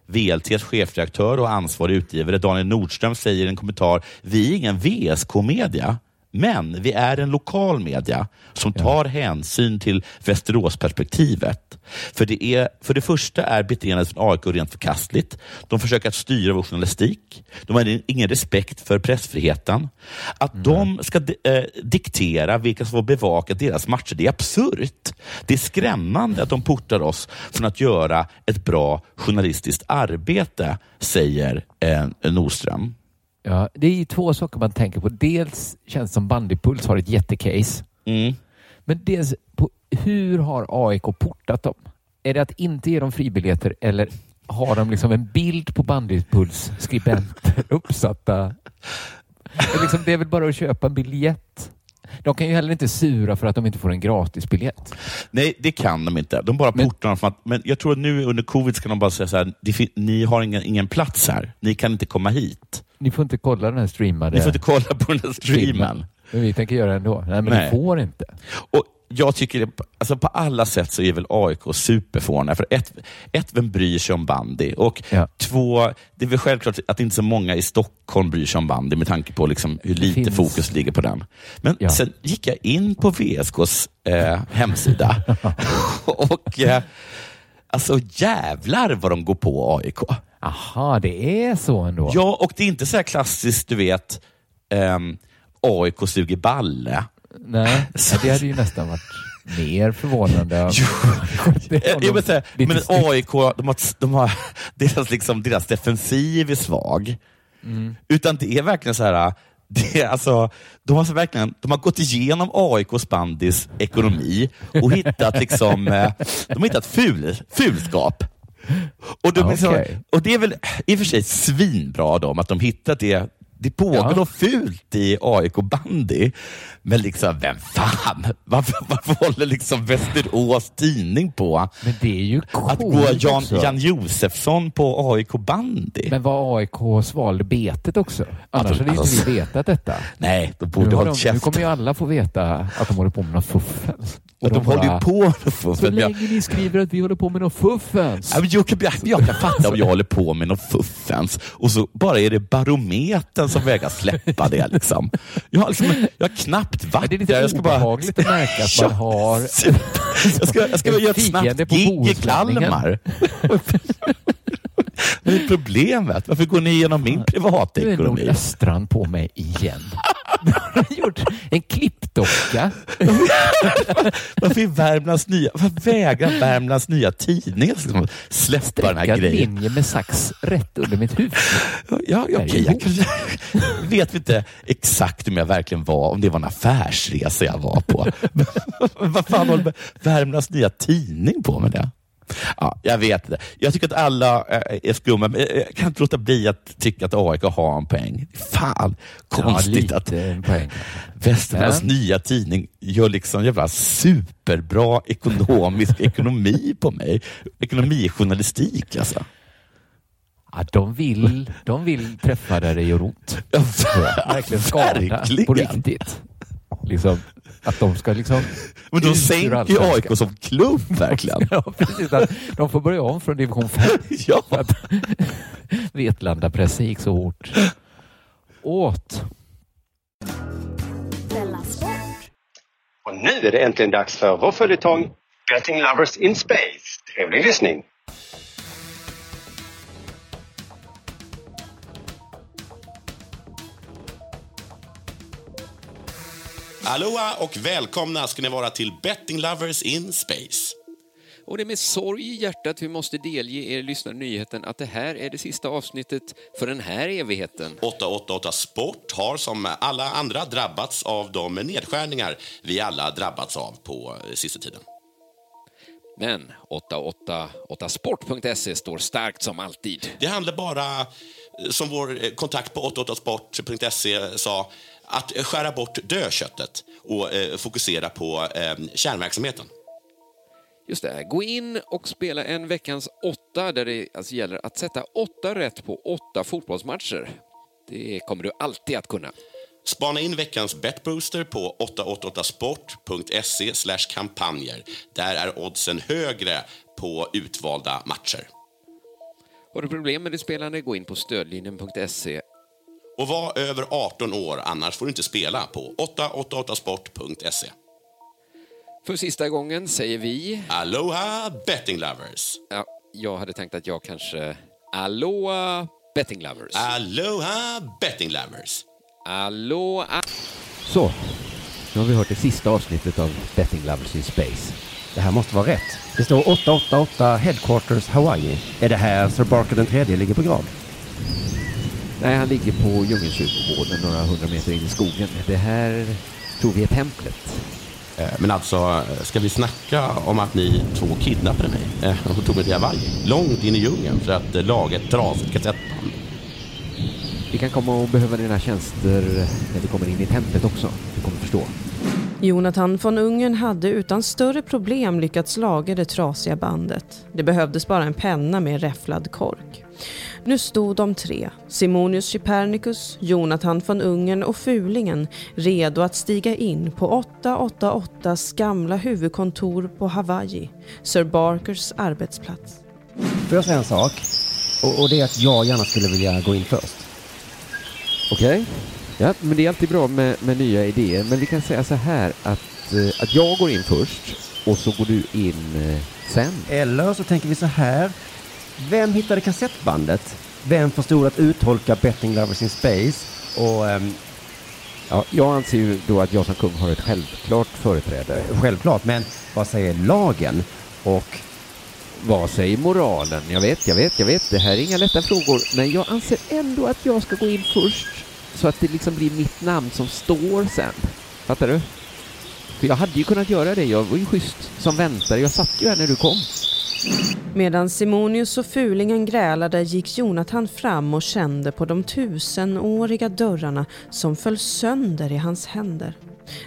VLTs chefredaktör och ansvarig utgivare Daniel Nordström säger i en kommentar, vi är ingen VSK-media, men vi är en lokal media som tar hänsyn till Västeråsperspektivet. För det, är, för det första är beteendet från AIK rent förkastligt. De försöker att styra vår journalistik. De har ingen respekt för pressfriheten. Att de ska eh, diktera vilka som får bevaka deras matcher, det är absurt. Det är skrämmande att de portar oss från att göra ett bra journalistiskt arbete, säger eh, Nordström. Ja, det är två saker man tänker på. Dels känns det som Bandypuls har ett jättecase. Mm. Men dels på hur har AIK portat dem? Är det att inte ge dem fribiljetter eller har de liksom en bild på Bandypuls skribenter uppsatta? Det är, liksom, det är väl bara att köpa en biljett. De kan ju heller inte sura för att de inte får en gratisbiljett. Nej, det kan de inte. De bara portar dem att, men jag tror att nu under covid ska de bara säga så här, "Det fin- ni har ingen, ingen plats här. Ni kan inte komma hit. Ni får inte kolla den här streamade Ni får inte kolla på den här streamen. filmen. Men vi tänker göra det ändå. Nej, men Nej. ni får inte. Och jag tycker, det, alltså på alla sätt så är väl AIK superfåniga. För ett, ett, vem bryr sig om bandy? Och två, det är väl självklart att inte så många i Stockholm bryr sig om bandy med tanke på liksom hur lite finns- fokus ligger på den. Men sen gick jag in på VSKs eh, hemsida och eh, alltså jävlar vad de går på AIK. Aha, det är så ändå? Ja, och det är inte så här klassiskt, du vet, ehm, AIK suger balle. Nej, ja, det hade ju nästan varit mer förvånande. Jag vill säga, men AIK, de har, de har, deras, liksom, deras defensiv är svag. Mm. Utan det är verkligen så här, det är alltså, de, har så verkligen, de har gått igenom AIKs bandys ekonomi och hittat, liksom, eh, de har hittat ful, fulskap. Och, de, Okej. och det är väl i och för sig svinbra dem att de hittat det. Det pågår Ja. något fult i AIK bandy. Men liksom, vem fan? Varför, varför håller liksom Västerås tidning på Men det är ju att gå coolt Jan, också. Jan Josefsson på AIK bandy? Men var AIK svalde betet också? Annars Alltså, hade ju inte alltså, vi vetat detta. Nej, de borde nu, har hållit de, nu kommer ju alla få veta att de håller på med något fuffens. Och de håller ju på Så fuffens. Jag- länge ni skriver att vi håller på med något fuffens. Jag kan, jag, kan fatta om jag håller på med något fuffens och så bara är det barometern som vägrar släppa det. Liksom. Jag, har liksom, jag har knappt varit det är lite där. Jag ska bara, obehagligt att märka att man har jag ska, jag ska göra ett snabbt gig i. Kalmar. Vad är problemet? Varför går ni igenom min Nu är privatekonomi? Nordöstran på mig igen. Gjort en klippdocka. Varför är Värmlands nya, varför vägrar Värmlands nya tidning liksom släppa den här En grejen? linje med sax rätt under mitt huvud. Ja, ja, okej, jag kanske, vet inte exakt om jag verkligen var, om det var en affärsresa jag var på. Vad fan håller Värmlands nya tidning på med det? Ja, jag vet inte. Jag tycker att alla eh, är skumma, men jag kan inte låta bli att tycka att AIK har en poäng. Fan, konstigt lite att. Västernorrlands Men- nya tidning gör liksom jävla superbra ekonomisk ekonomi på mig. Ekonomijournalistik alltså. Ja, de, vill, de vill träffa där det gör ont. Ja, Verkligen skada på riktigt. Liksom, att de ska liksom... Men de sänker ju. AIK som klubb verkligen. Ja, precis. Att de får börja om från division 5. Ja. Vetlanda-pressen gick så hårt åt. Och nu är det äntligen dags för vår följetong Betting Lovers in Space. Trevlig lyssning! Aloha och välkomna ska ni vara till Betting Lovers in Space. Och det är med sorg i hjärtat vi måste delge er lyssnare nyheten att det här är det sista avsnittet för den här evigheten. 888 Sport har som alla andra drabbats av de nedskärningar vi alla drabbats av på eh, sista tiden. Men 888sport.se står starkt som alltid. Det handlar bara, eh, som vår eh, kontakt på 888sport.se sa, att eh, skära bort dödköttet och eh, fokusera på eh, kärnverksamheten. Just det, gå in och spela en veckans åtta där det alltså gäller att sätta åtta rätt på åtta fotbollsmatcher. Det kommer du alltid att kunna. Spana in veckans betbooster på 888sport.se kampanjer. Där är oddsen högre på utvalda matcher. Har du problem med ditt spelande, gå in på stödlinjen.se. Och var över 18 år, annars får du inte spela på 888sport.se. För sista gången säger vi... Aloha betting lovers! Ja, jag hade tänkt att jag kanske... Aloha betting lovers. Aloha betting lovers! Aloha... Så, nu har vi hört det sista avsnittet av Betting Lovers in Space. Det här måste vara rätt. Det står 888 Headquarters Hawaii. Är det här Sir Barker den tredje ligger på grav? Nej, han ligger på Djungelkyrkogården några hundra meter in i skogen. Det här tror vi är templet. Eh, Men alltså, ska vi snacka om att ni två kidnappade mig eh, och tog mig till Hawaii? Långt in i djungeln för att eh, laga ett trasigt kassettband. Vi kan komma och behöva dina tjänster när vi kommer in i templet också. Du kommer förstå. Jonathan von Ungern hade utan större problem lyckats laga det trasiga bandet. Det behövdes bara en penna med räfflad kork. Nu stod de tre, Simonius Chypernicus, Jonathan von Ungern och Fulingen, redo att stiga in på 888s gamla huvudkontor på Hawaii, Sir Barkers arbetsplats. Får jag säga en sak? Och, och det är att jag gärna skulle vilja gå in först. Okej. Ja, men det är alltid bra med, med nya idéer. Men vi kan säga så här att, eh, att jag går in först och så går du in eh, sen. Eller så tänker vi så här. Vem hittade kassettbandet? Vem förstod att uttolka Betting Lovers in Space? Och ehm, Ja, jag anser ju då att jag som kung har ett självklart företräde. självklart, men vad säger lagen? Och Vad säger moralen? Jag vet, jag vet, jag vet. Det här är inga lätta frågor. Men jag anser ändå att jag ska gå in först. Så att det liksom blir mitt namn som står sen. Fattar du? För jag hade ju kunnat göra det. Jag var ju schysst som väntare. Jag satt ju här när du kom. Medan Simonius och Fulingen grälade gick Jonathan fram och kände på de tusenåriga dörrarna som föll sönder i hans händer.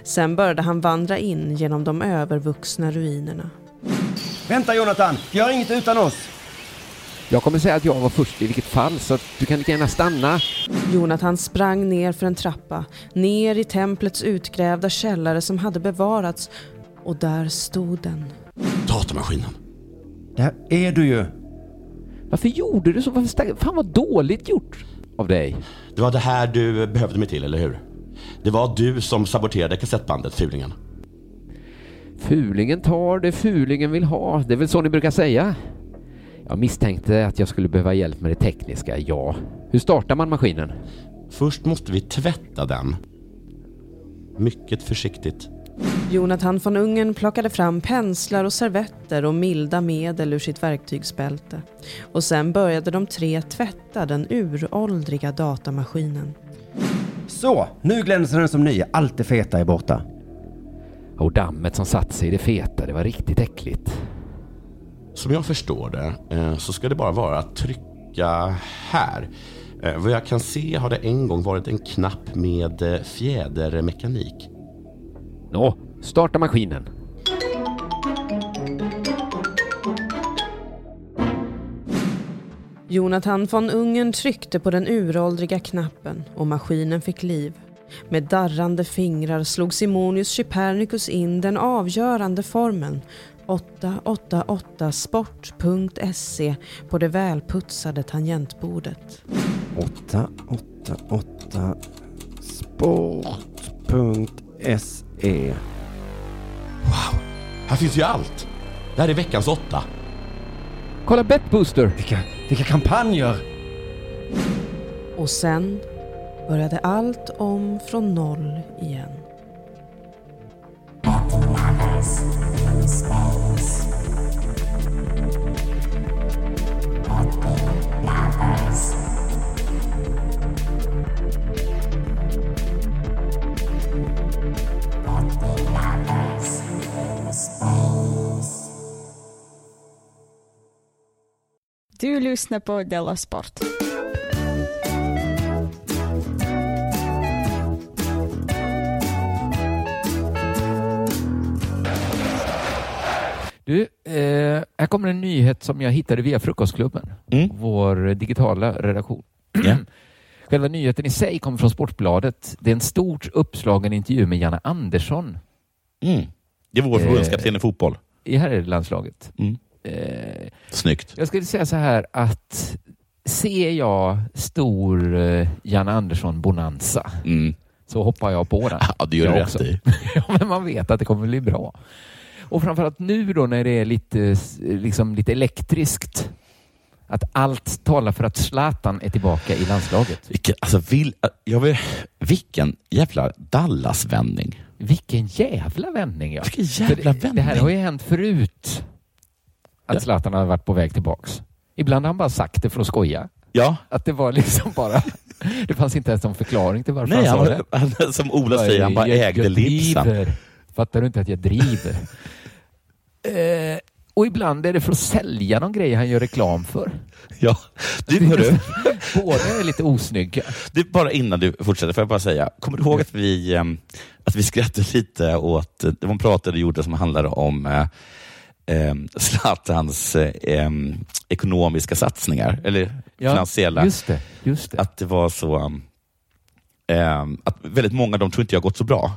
Sen började han vandra in genom de övervuxna ruinerna. Vänta Jonathan, gör inget utan oss! Jag kommer säga att jag var först i vilket fall, så du kan lika gärna stanna. Jonathan sprang ner för en trappa, ner i templets utgrävda källare som hade bevarats och där stod den. Datamaskinen. Där är du ju. Varför gjorde du så? Varför sta- Fan vad dåligt gjort av dig. Det var det här du behövde mig till, eller hur? Det var du som saboterade kassettbandet, Fulingen. Fulingen tar det fulingen vill ha. Det är väl så ni brukar säga? Jag misstänkte att jag skulle behöva hjälp med det tekniska, ja. Hur startar man maskinen? Först måste vi tvätta den. Mycket försiktigt. Jonathan von Ungern plockade fram penslar och servetter och milda medel ur sitt verktygsbälte. Och sen började de tre tvätta den uråldriga datamaskinen. Så, nu glänser den som ny. Allt det feta är borta. Och dammet som satt sig i det feta, det var riktigt äckligt. Som jag förstår det eh, så ska det bara vara att trycka här. Eh, Vad jag kan se har det en gång varit en knapp med eh, fjädermekanik. Nå, starta maskinen. Jonathan von Ungern tryckte på den uråldriga knappen och maskinen fick liv. Med darrande fingrar slog Simonius Chypernicus in den avgörande formeln 888sport.se på det välputsade tangentbordet. 888 sport.se Wow, här finns ju allt. Det här är veckans åtta. Kolla Betbooster! Vilka, vilka kampanjer! Och sen började allt om från noll igen. Du lyssnar på Della Sport. Du, eh, här kommer en nyhet som jag hittade via Frukostklubben, vår digitala redaktion. Själva nyheten i sig kommer från Sportbladet. Det är en stort uppslagen intervju med Janne Andersson. Mm. Det är vår Eh, förbundskapten i fotboll. I herrlandslaget. Mm. Eh, Snyggt. jag skulle säga så här att ser jag stor eh, Janne Andersson-bonanza så hoppar jag på den. Mm. Ja, det gör du rätt i. ja, men man vet att det kommer bli bra. Och framförallt nu då när det är lite, liksom lite elektriskt. Att allt talar för att Zlatan är tillbaka i landslaget. Vilken, alltså, vill, jag vill, vilken jävla Dallas-vändning. Vilken jävla vändning! Ja. Vilken jävla För det, det här vändning. har ju hänt förut. Att Zlatan har varit på väg tillbaks. Ibland har han bara sagt det för att skoja. Ja. Att det var liksom bara... Det fanns inte ens någon förklaring till varför Nej, han sa han, det. han, som Ola säger, han bara jag, ägde jag driver. Fattar du inte att jag driver? eh, och ibland är det för att sälja någon grej han gör reklam för. Ja, du hörru. Båda är lite osnygga. Du, bara innan du fortsätter, får jag bara säga, kommer du ihåg att vi, ehm, att vi skrattade lite åt, det en pratade gjorde som handlade om eh, Zlatans eh, ekonomiska satsningar, eller Ja, finansiella. just det, just det. Att det var så, eh, att väldigt många av dem tror inte jag har gått så bra.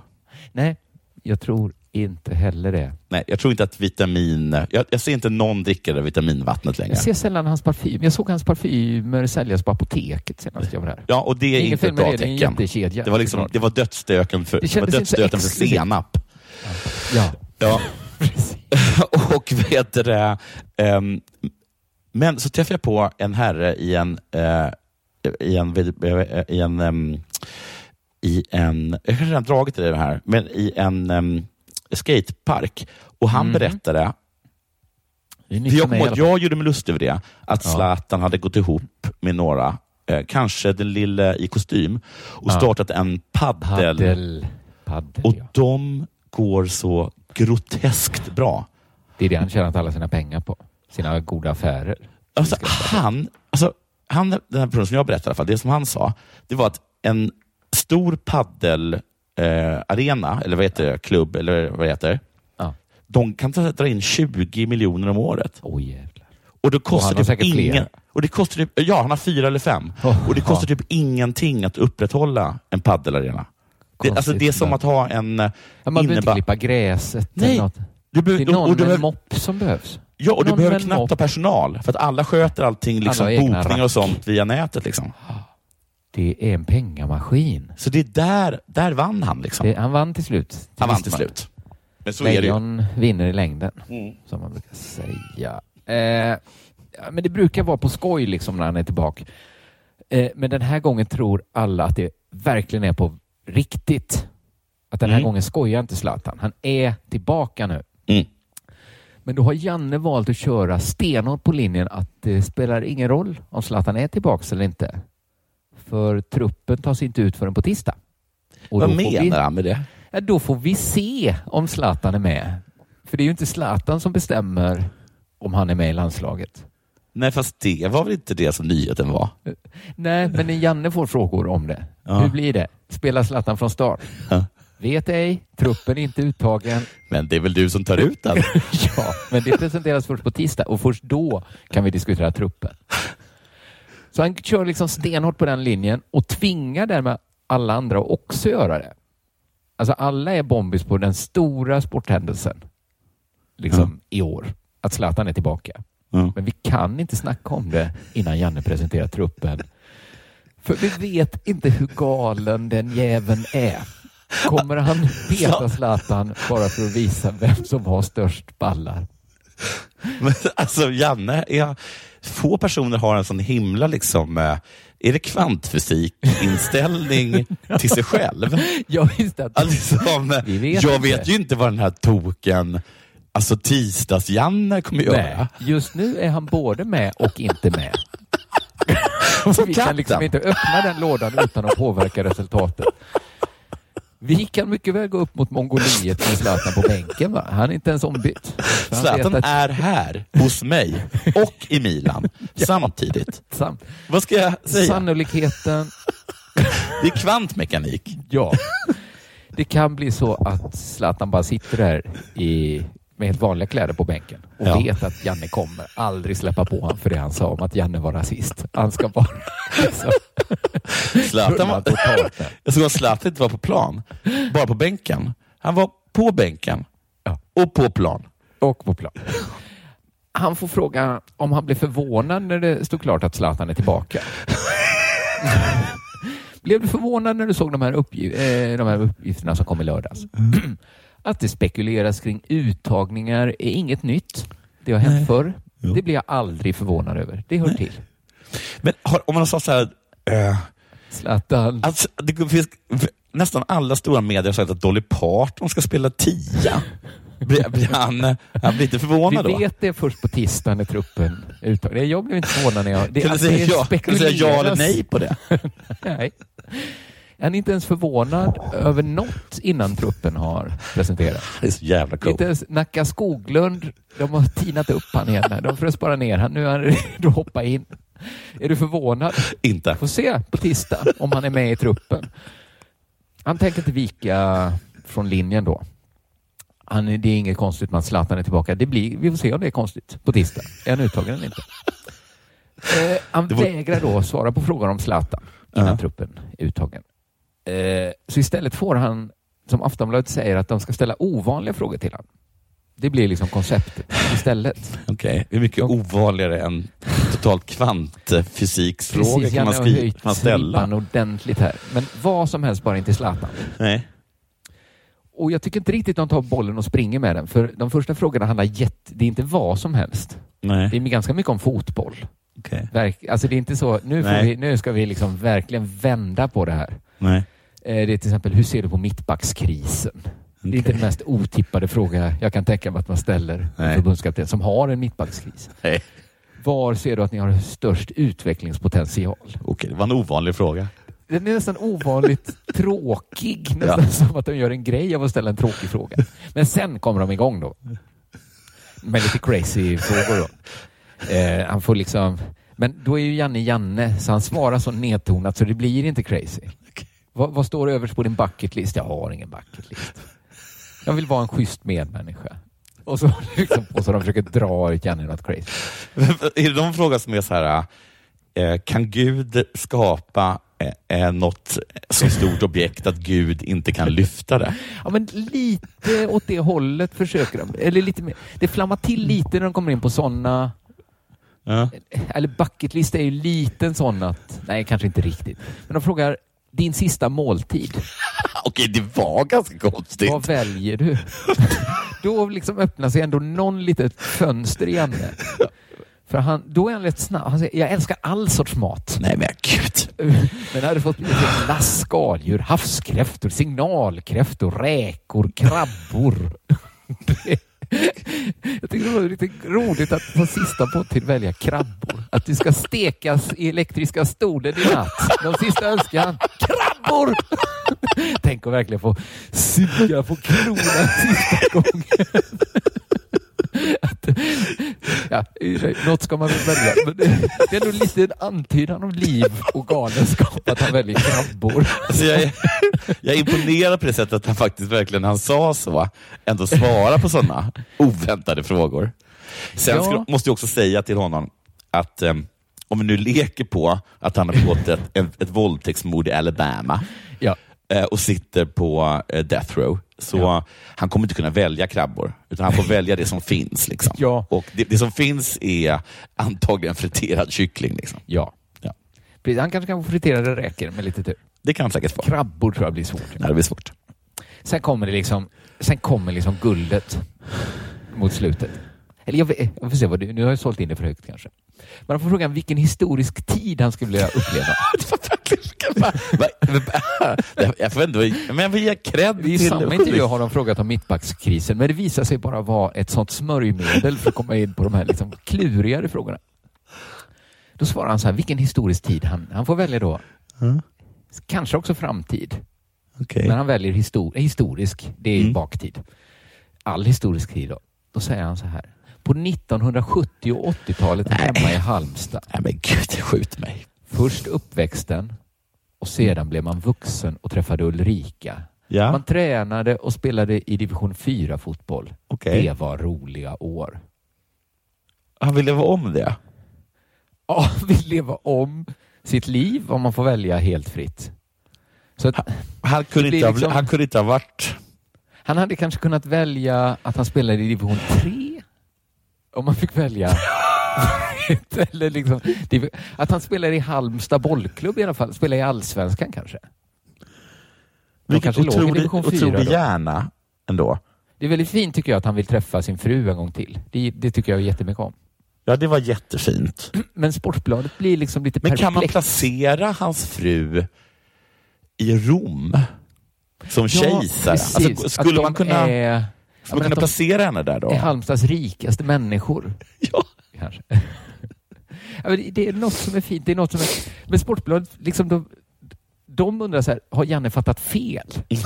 Nej, jag tror inte heller det. Nej, jag tror inte att vitamin, jag, jag ser inte någon dricka det vitaminvattnet längre. Jag ser sällan hans parfym. Jag såg hans parfymer säljas på apoteket senast jag var där. Ja, och det är Ingen inte ett bra det, det tecken. jättekedja, Det var, liksom, det var dödsstöten för, Det det var dödsstöten för senap. Ja. Ja. och vet det, ehm, Men så träffade jag på en herre i en, eh, i en, i en, ehm, i en, jag har redan dragit i det här, men i en um, skatepark. Och han Mhm. berättade, för jag fall. jag gjorde mig lustig över det, att Ja. Zlatan hade gått ihop med några, eh, kanske den lille i kostym, och Ja. startat en paddel. Paddel. Paddel, och ja. de går så groteskt bra. Det är det han tjänat alla sina pengar på. Sina goda affärer. Alltså, han, alltså, han, den här personen som jag berättade, i alla fall, det som han sa, det var att en stor paddelarena, eh, arena, eller vad heter det, klubb, eller vad det heter, Ja. de kan ta- dra in 20 miljoner om året. Oj jävlar. Och det Och kostar har typ ingen, flera. och det kostar typ, Ja, han har fyra eller fem. Oh, och det kostar ja. typ ingenting att upprätthålla en paddelarena. Det, alltså, det är som att ha en eh, Ja, man behöver inte klippa gräset Nej. eller något. Du behöver- det är någon och du med en mopp som behövs. Ja, och du behöver knappt mopp. ha personal, för att alla sköter allting, liksom, Alla bokningar och sånt via nätet. Liksom. Det är en pengamaskin. Så det är där, där vann han. Liksom. Det, han vann till slut. Det han vann till slut. Men så är det ju. Lejon vinner i längden, Mm. som man brukar säga. Eh, men det brukar vara på skoj liksom när han är tillbaka. Eh, men den här gången tror alla att det verkligen är på riktigt. Att den här Mm. gången skojar inte Zlatan. Han är tillbaka nu. Mm. Men då har Janne valt att köra stenhårt på linjen att det spelar ingen roll om Zlatan är tillbaka eller inte. För truppen tas inte ut förrän på tisdag. Och Vad menar vi- han med det? Ja, då får vi se om Zlatan är med. För det är ju inte Zlatan som bestämmer om han är med i landslaget. Nej, fast det var väl inte det som nyheten var? Nej, men när Janne får frågor om det. Ja. Hur blir det? Spelar Zlatan från start? Ja. Vet ej. Truppen är inte uttagen. Men det är väl du som tar ut den? ja, men det presenteras först på tisdag och först då kan vi diskutera truppen. Så han kör liksom stenhårt på den linjen och tvingar därmed alla andra att också göra det. Alltså alla är bombis på den stora sporthändelsen liksom i år. Att Zlatan är tillbaka. Ja. Men vi kan inte snacka om det innan Janne presenterar truppen. För vi vet inte hur galen den jäveln är. Kommer han peta Zlatan bara för att visa vem som har störst ballar? Men, alltså, Janne, är, få personer har en sån himla, liksom, eh, är det kvantfysikinställning till sig själv? Jag visste att... Alltså, Vi vet jag vet ju inte vad den här token, alltså tisdags-Janne kommer göra. Nej, just nu är han både med och inte med. Som vi kan liksom inte öppna den lådan utan att påverka resultatet. Vi kan mycket väl gå upp mot Mongoliet med Zlatan på bänken. Va? Han är inte ens ombytt. Zlatan att- är här hos mig och i Milan samtidigt. Sam- Vad ska jag säga? Sannolikheten... Det är kvantmekanik. Ja. Det kan bli så att Zlatan bara sitter där i, med helt vanliga kläder på bänken och Ja. vet att Janne kommer aldrig släppa på honom för det han sa om att Janne var rasist. Han ska bara... Liksom, Zlatan var, jag såg att Zlatan inte var på plan, bara på bänken. Han var på bänken och på plan. och på plan. Han får fråga om han blev förvånad när det stod klart att Zlatan är tillbaka. blev du förvånad när du såg de här, uppgi- eh, de här uppgifterna som kom i lördags? Att det spekuleras kring uttagningar är inget nytt. Det har hänt förr. Det blir jag aldrig förvånad över. Det hör till. Men har, om man sa så här, eh, Zlatan. alltså, det finns, nästan alla stora medier har sagt att Dolly Parton ska spela tia. Blir, blir han, han blir inte förvånad Vi då? vet det först på tisdag när truppen uttagen. Jag blev inte förvånad när jag... Det, Kan du alltså, säga det ja- kan du säga ja eller nej på det? nej. Jag är inte ens förvånad över något innan truppen har presenterats. Det är så jävla coolt. Inte ens Nacka Skoglund, de har tinat upp han igen. De frös bara ner han. Nu är han redo att hoppa in. Är du förvånad? Inte. Får se på tisdag om han är med i truppen. Han tänker inte vika från linjen då. Han, det är inget konstigt med att Zlatan är tillbaka. Det blir, vi får se om det är konstigt på tisdag. Är han uttagen eller inte? Eh, han var- vägrar då svara på frågan om Zlatan innan Ja. truppen är uttagen. Eh, så istället får han, som Aftonbladet säger, att de ska ställa ovanliga frågor till honom. Det blir liksom konceptet istället. Okej, det är mycket ovanligare än totalt kvantfysiksfrågor kan man, höjt man ställa. ordentligt här. Men vad som helst, bara inte Zlatan. Nej. Och jag tycker inte riktigt de tar bollen och springer med den. För de första frågorna handlar jätte... Det är inte vad som helst. Nej. Det är ganska mycket om fotboll. Okej. Verk, alltså det är inte så, nu, vi, nu ska vi liksom verkligen vända på det här. Nej. Eh, Det är till exempel, hur ser du på mittbackskrisen? Det är inte den mest otippade fråga jag kan tänka mig att man ställer en förbundskapten som har en mittbackskris. Nej. Var ser du att ni har störst utvecklingspotential? Okej, det var en ovanlig fråga. Den är nästan ovanligt tråkig, nästan Ja. som att de gör en grej av att ställa en tråkig fråga. Men sen kommer de igång då. Med lite crazy frågor då. Eh, han får liksom... Men då är ju Janne Janne, så han svarar så nedtonat så det blir inte crazy. Vad, vad står överst på din bucket list? Jag har ingen bucket list. Jag vill vara en schysst medmänniska. Och så, liksom, och så de försöker dra ut Janne något crazy. är det de frågor som är så här, eh, kan Gud skapa eh, eh, något så stort objekt att Gud inte kan lyfta det? Ja, men lite åt det hållet försöker de. Eller lite mer. Det flammar till lite när de kommer in på sådana... Ja. Eller bucket list är ju lite en sån att... Nej, kanske inte riktigt. Men de frågar din sista måltid. Okej, det var ganska konstigt. Vad väljer du? Då liksom sig ändå någon litet fönster i Janne. För han, då är han rätt snabb. Han säger, jag älskar all sorts mat. Nej men gud. Men hade fått glass, skaldjur, havskräftor, signalkräftor, räkor, krabbor. Jag tycker det var lite roligt att på sista pottid välja krabbor. Att du ska stekas i elektriska stolen i natt. De sista önskan. Krabbor! Tänk att verkligen få suga på kronan sista gången. Att, ja, något ska man väl välja. Men det, är nog lite en antydan om liv och galenskap att han väljer krabbor. Alltså jag, är, jag är imponerad på det sättet att han faktiskt verkligen, han sa så, ändå svarar på sådana oväntade frågor. Sen Ja. ska, måste jag också säga till honom att eh, om vi nu leker på att han har begått ett, ett, ett våldtäktsmord i Alabama Ja. Eh, och sitter på eh, death row, så han kommer inte kunna välja krabbor, utan han får välja det som finns. Liksom. Ja. Och det, det som finns är antagligen friterad kyckling. Liksom. Ja. Ja. Han kanske kan få friterade räkor med lite tur. Det kan han säkert få. Krabbor tror jag blir svårt. Nej, det blir svårt. Sen kommer det liksom, sen kommer liksom guldet mot slutet. Eller jag, vet, jag får se, vad du, nu har jag sålt in det för högt kanske. Men man får frågan vilken historisk tid han skulle vilja uppleva. Jag- jag får ändå, men jag vill ge cred I till samma intervju har de frågat om mittbackskrisen, men det visar sig bara vara ett sånt smörjmedel för att komma in på de här liksom klurigare frågorna. Då svarar han så här, vilken historisk tid han, han får välja då. Kanske också framtid. Okej. Men han väljer histor historisk, det är Mm. baktid. All historisk tid då. Då säger han så här. På 1970 och 80-talet hemma i Halmstad. Nej men gud, skjut mig. Först uppväxten och sedan blev man vuxen och träffade Ulrika. Ja. Man tränade och spelade i division 4 fotboll. Okej. Det var roliga år. Han vill leva om det. Ja, vill leva om sitt liv om man får välja helt fritt. Så att, Han kunde, det blir inte ha, liksom- han kunde inte ha varit... Han hade kanske kunnat välja att han spelade i division 3. Om man fick välja. Eller liksom, att han spelar i Halmstad bollklubb i alla fall. Spelar i allsvenskan kanske. De Vilken kanske otrolig, division 4 otrolig hjärna ändå. Det är väldigt fint tycker jag att han vill träffa sin fru en gång till. Det, det tycker jag jättemycket om. Ja, det var jättefint. Men Sportbladet blir liksom lite Men kan man placera hans fru i Rom? Som Ja, kejsare? Alltså, Att skulle de man kunna, är- kunna att de placera henne där då? är Halmstads rikaste människor. Ja. Kanske. det- är något som är fint. Det är något som är... Men Sportbladet, liksom de, de undrar så här, har Janne fattat fel?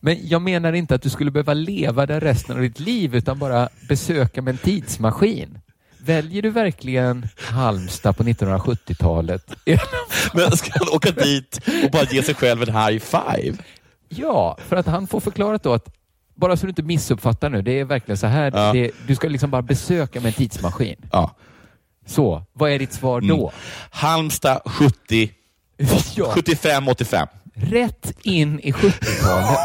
Men jag menar inte att du skulle behöva leva där resten av ditt liv utan bara besöka med en tidsmaskin. Väljer du verkligen Halmstad på 1970-talet? Men ska han åka dit och bara ge sig själv en high five? Ja, för att han får förklarat då att bara så du inte missuppfattar nu, det är verkligen så här. Ja. Det, du ska liksom bara besöka med en tidsmaskin. Ja. Så, vad är ditt svar då? Mm. Halmstad 70, Ja. 75, 85. Rätt in i 70-talet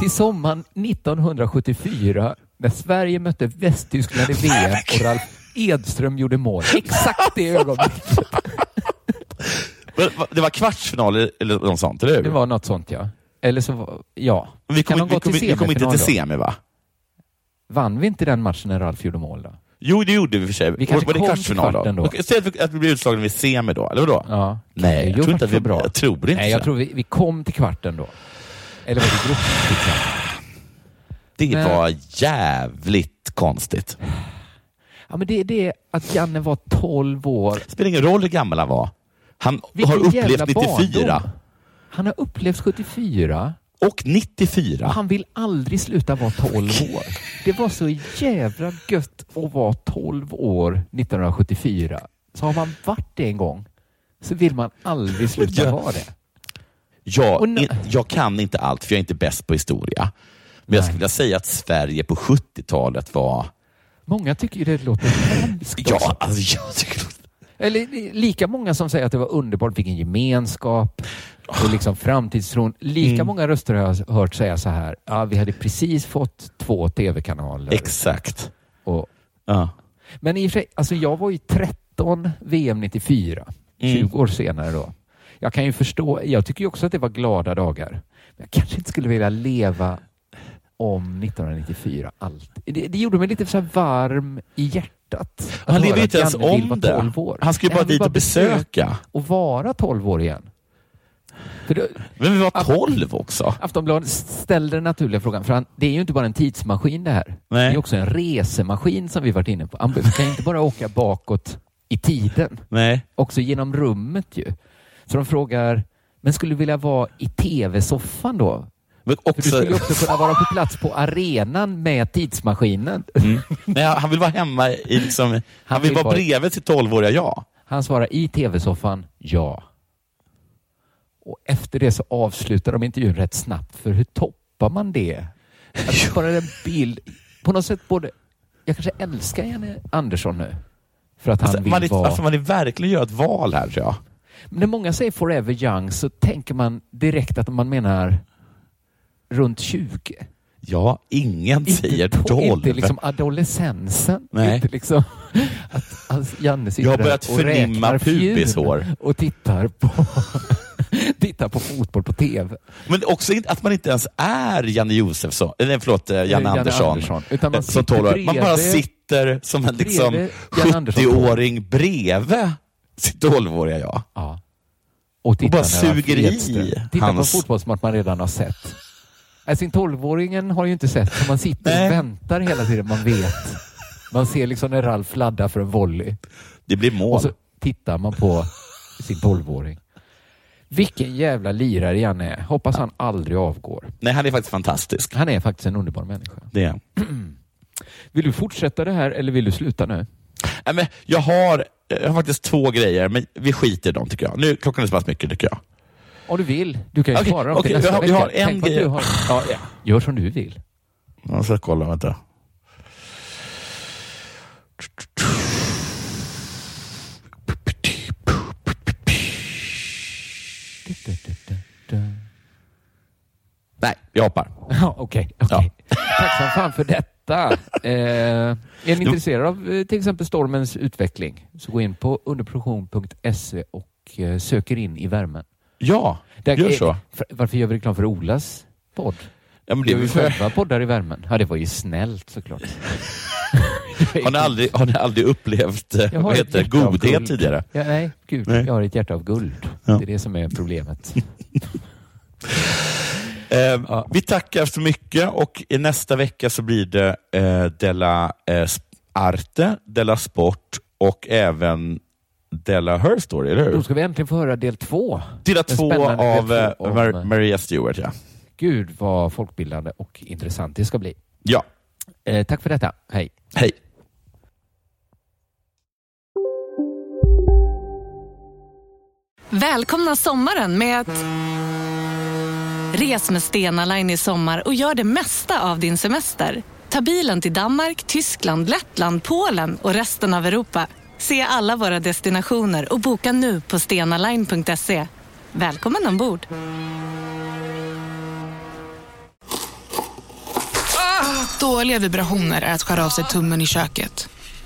till sommaren 1974 när Sverige mötte Västtyskland i VM och Ralf Edström gjorde mål. Exakt det ögonblicket. Det var kvartsfinal eller något sånt, eller hur? Det var något sånt ja. Eller så var, ja. Vi Kan kom, de gå kom, till vi kom inte till semi va? Vann vi inte den matchen när Ralf gjorde mål då? Jo, det gjorde vi för sig. Vi kanske var det kom till kvartsfinal kvarten då. För att vi blev utslagna vid semi då, eller vadå? Ja. Nej, jag Jo, tror inte att vi... bra. Jag tror inte Nej, jag så. tror vi, vi kom till kvarten då. Eller var det grupp? Det Men- var jävligt konstigt. Ja, men det, det är att Janne var 12 år. Det spelar ingen roll hur gammal han var. Han Vilken har upplevt jävla 94. barndom. Han har upplevt 74. Och 94. Och han vill aldrig sluta vara 12 år. Det var så jävla gött att vara 12 år 1974. Så har man varit det en gång så vill man aldrig sluta Ja. vara det. Jag, in, jag kan inte allt, för jag är inte bäst på historia. Men jag skulle vilja säga att Sverige på 70-talet var... Många tycker det låter hemskt. Ja, alltså jag tycker... Eller lika många som säger att det var underbart, vilken gemenskap och liksom framtidstron. Lika Mm. många röster har jag hört säga så här, ja, vi hade precis fått två tv-kanaler. Exakt. Och, Ja. men i och för sig, alltså jag var ju 13 VM 94, Mm. 20 år senare då. Jag kan ju förstå, jag tycker ju också att det var glada dagar. Men jag kanske inte skulle vilja leva om 1994 allt. Det, det gjorde mig lite så varm i hjärtat. att Han lever inte ens om det. 12 år. Han ska ju bara dit och besöka. Och vara 12 år igen. För Men vi var 12 också. Aftonbladet ställde den naturliga frågan, för han, det är ju inte bara en tidsmaskin det här. Nej. Det är också en resemaskin som vi varit inne på. Han kan inte bara åka bakåt i tiden, Nej. också genom rummet ju. Så de frågar, men skulle du vilja vara i tv-soffan då? Men För du också, skulle också kunna vara på plats på arenan med tidsmaskinen. mm. Nej, han vill vara hemma i liksom, han, Han vill vill vara bredvid sitt 12-åriga jag. Han svarar i tv-soffan, ja. Och efter det så avslutar de intervjun rätt snabbt, för hur toppar man det? Att bara en bild, på något sätt både, jag kanske älskar Janne Andersson nu, för att han Alltså, vill man, är, vara... alltså, man är verkligen gör ett val här tror jag. Men när många säger forever young så tänker man direkt att man menar runt 20. Ja, ingen säger to- 12. Inte liksom adolescensen. Nej. Inte liksom att alltså, Janne sitter Jag har där börjat och förnimma pubishår. och tittar på, tittar på fotboll på TV. Men också att man inte ens är Janne Josefsson, eller förlåt, eh, Janne, Janne Andersson. Andersson, utan man Eh, som sitter 12-åring. Man bara sitter som en liksom bredvid Janne Andersson. 70-åring bredvid sitt 12-åriga jag. Ja. Och, tittar bara suger i Tittar hans- på fotbollsmatch man redan har sett. Sin 12-åringen har ju inte sett, så man sitter Nej. och väntar hela tiden. Man vet. Man ser liksom när Ralf laddar för en volley. Det blir mål. Och så tittar man på sin 12-åring. Vilken jävla lirare Janne är. Hoppas han aldrig avgår. Nej, han är faktiskt fantastisk. Han är faktiskt en underbar människa. Det är han. Vill du fortsätta det här eller vill du sluta nu? Nej, men jag, har, jag har faktiskt två grejer, men vi skiter i dem tycker jag. Nu, klockan är så pass mycket tycker jag. Om du vill. Du kan ju Okej, spara dem till okej, nästa jag vecka. jag har en Tänk grej. har... ja, ja. Gör som du vill. Jag ska kolla, vänta. Nej, jag hoppar. Ja, Okej. Tack som fan för detta. Eh, är ni intresserade av eh, till exempel stormens utveckling så gå in på underproduktion.se och eh, söker in i värmen. Ja, Där- gör så. för- Varför gör vi reklam för Olas podd? Ja, men det är vi för... själva poddar i värmen? Ja, det var ju snällt såklart. har, ni aldrig, har ni aldrig upplevt eh, vad heter, av godhet tidigare? Ja, nej, gud. Nej. Jag har ett hjärta av guld. Ja. Det är det som är problemet. Eh, Vi tackar så mycket och i nästa vecka så blir det eh, Della eh, Arte, Della Sport och även Della Her Story, eller hur? Då ska vi äntligen få höra del två. Del två spännande del av två eh, om- Mar- Maria Stewart, ja. Gud vad folkbildande och intressant det ska bli. Ja. Eh, tack för detta. Hej. Hej. Välkomna sommaren med att... Res med Stena Line i sommar och gör det mesta av din semester. Ta bilen till Danmark, Tyskland, Lettland, Polen och resten av Europa. Se alla våra destinationer och boka nu på stenaline.se. Välkommen ombord! Ah, dåliga vibrationer är att skära av sig tummen i köket.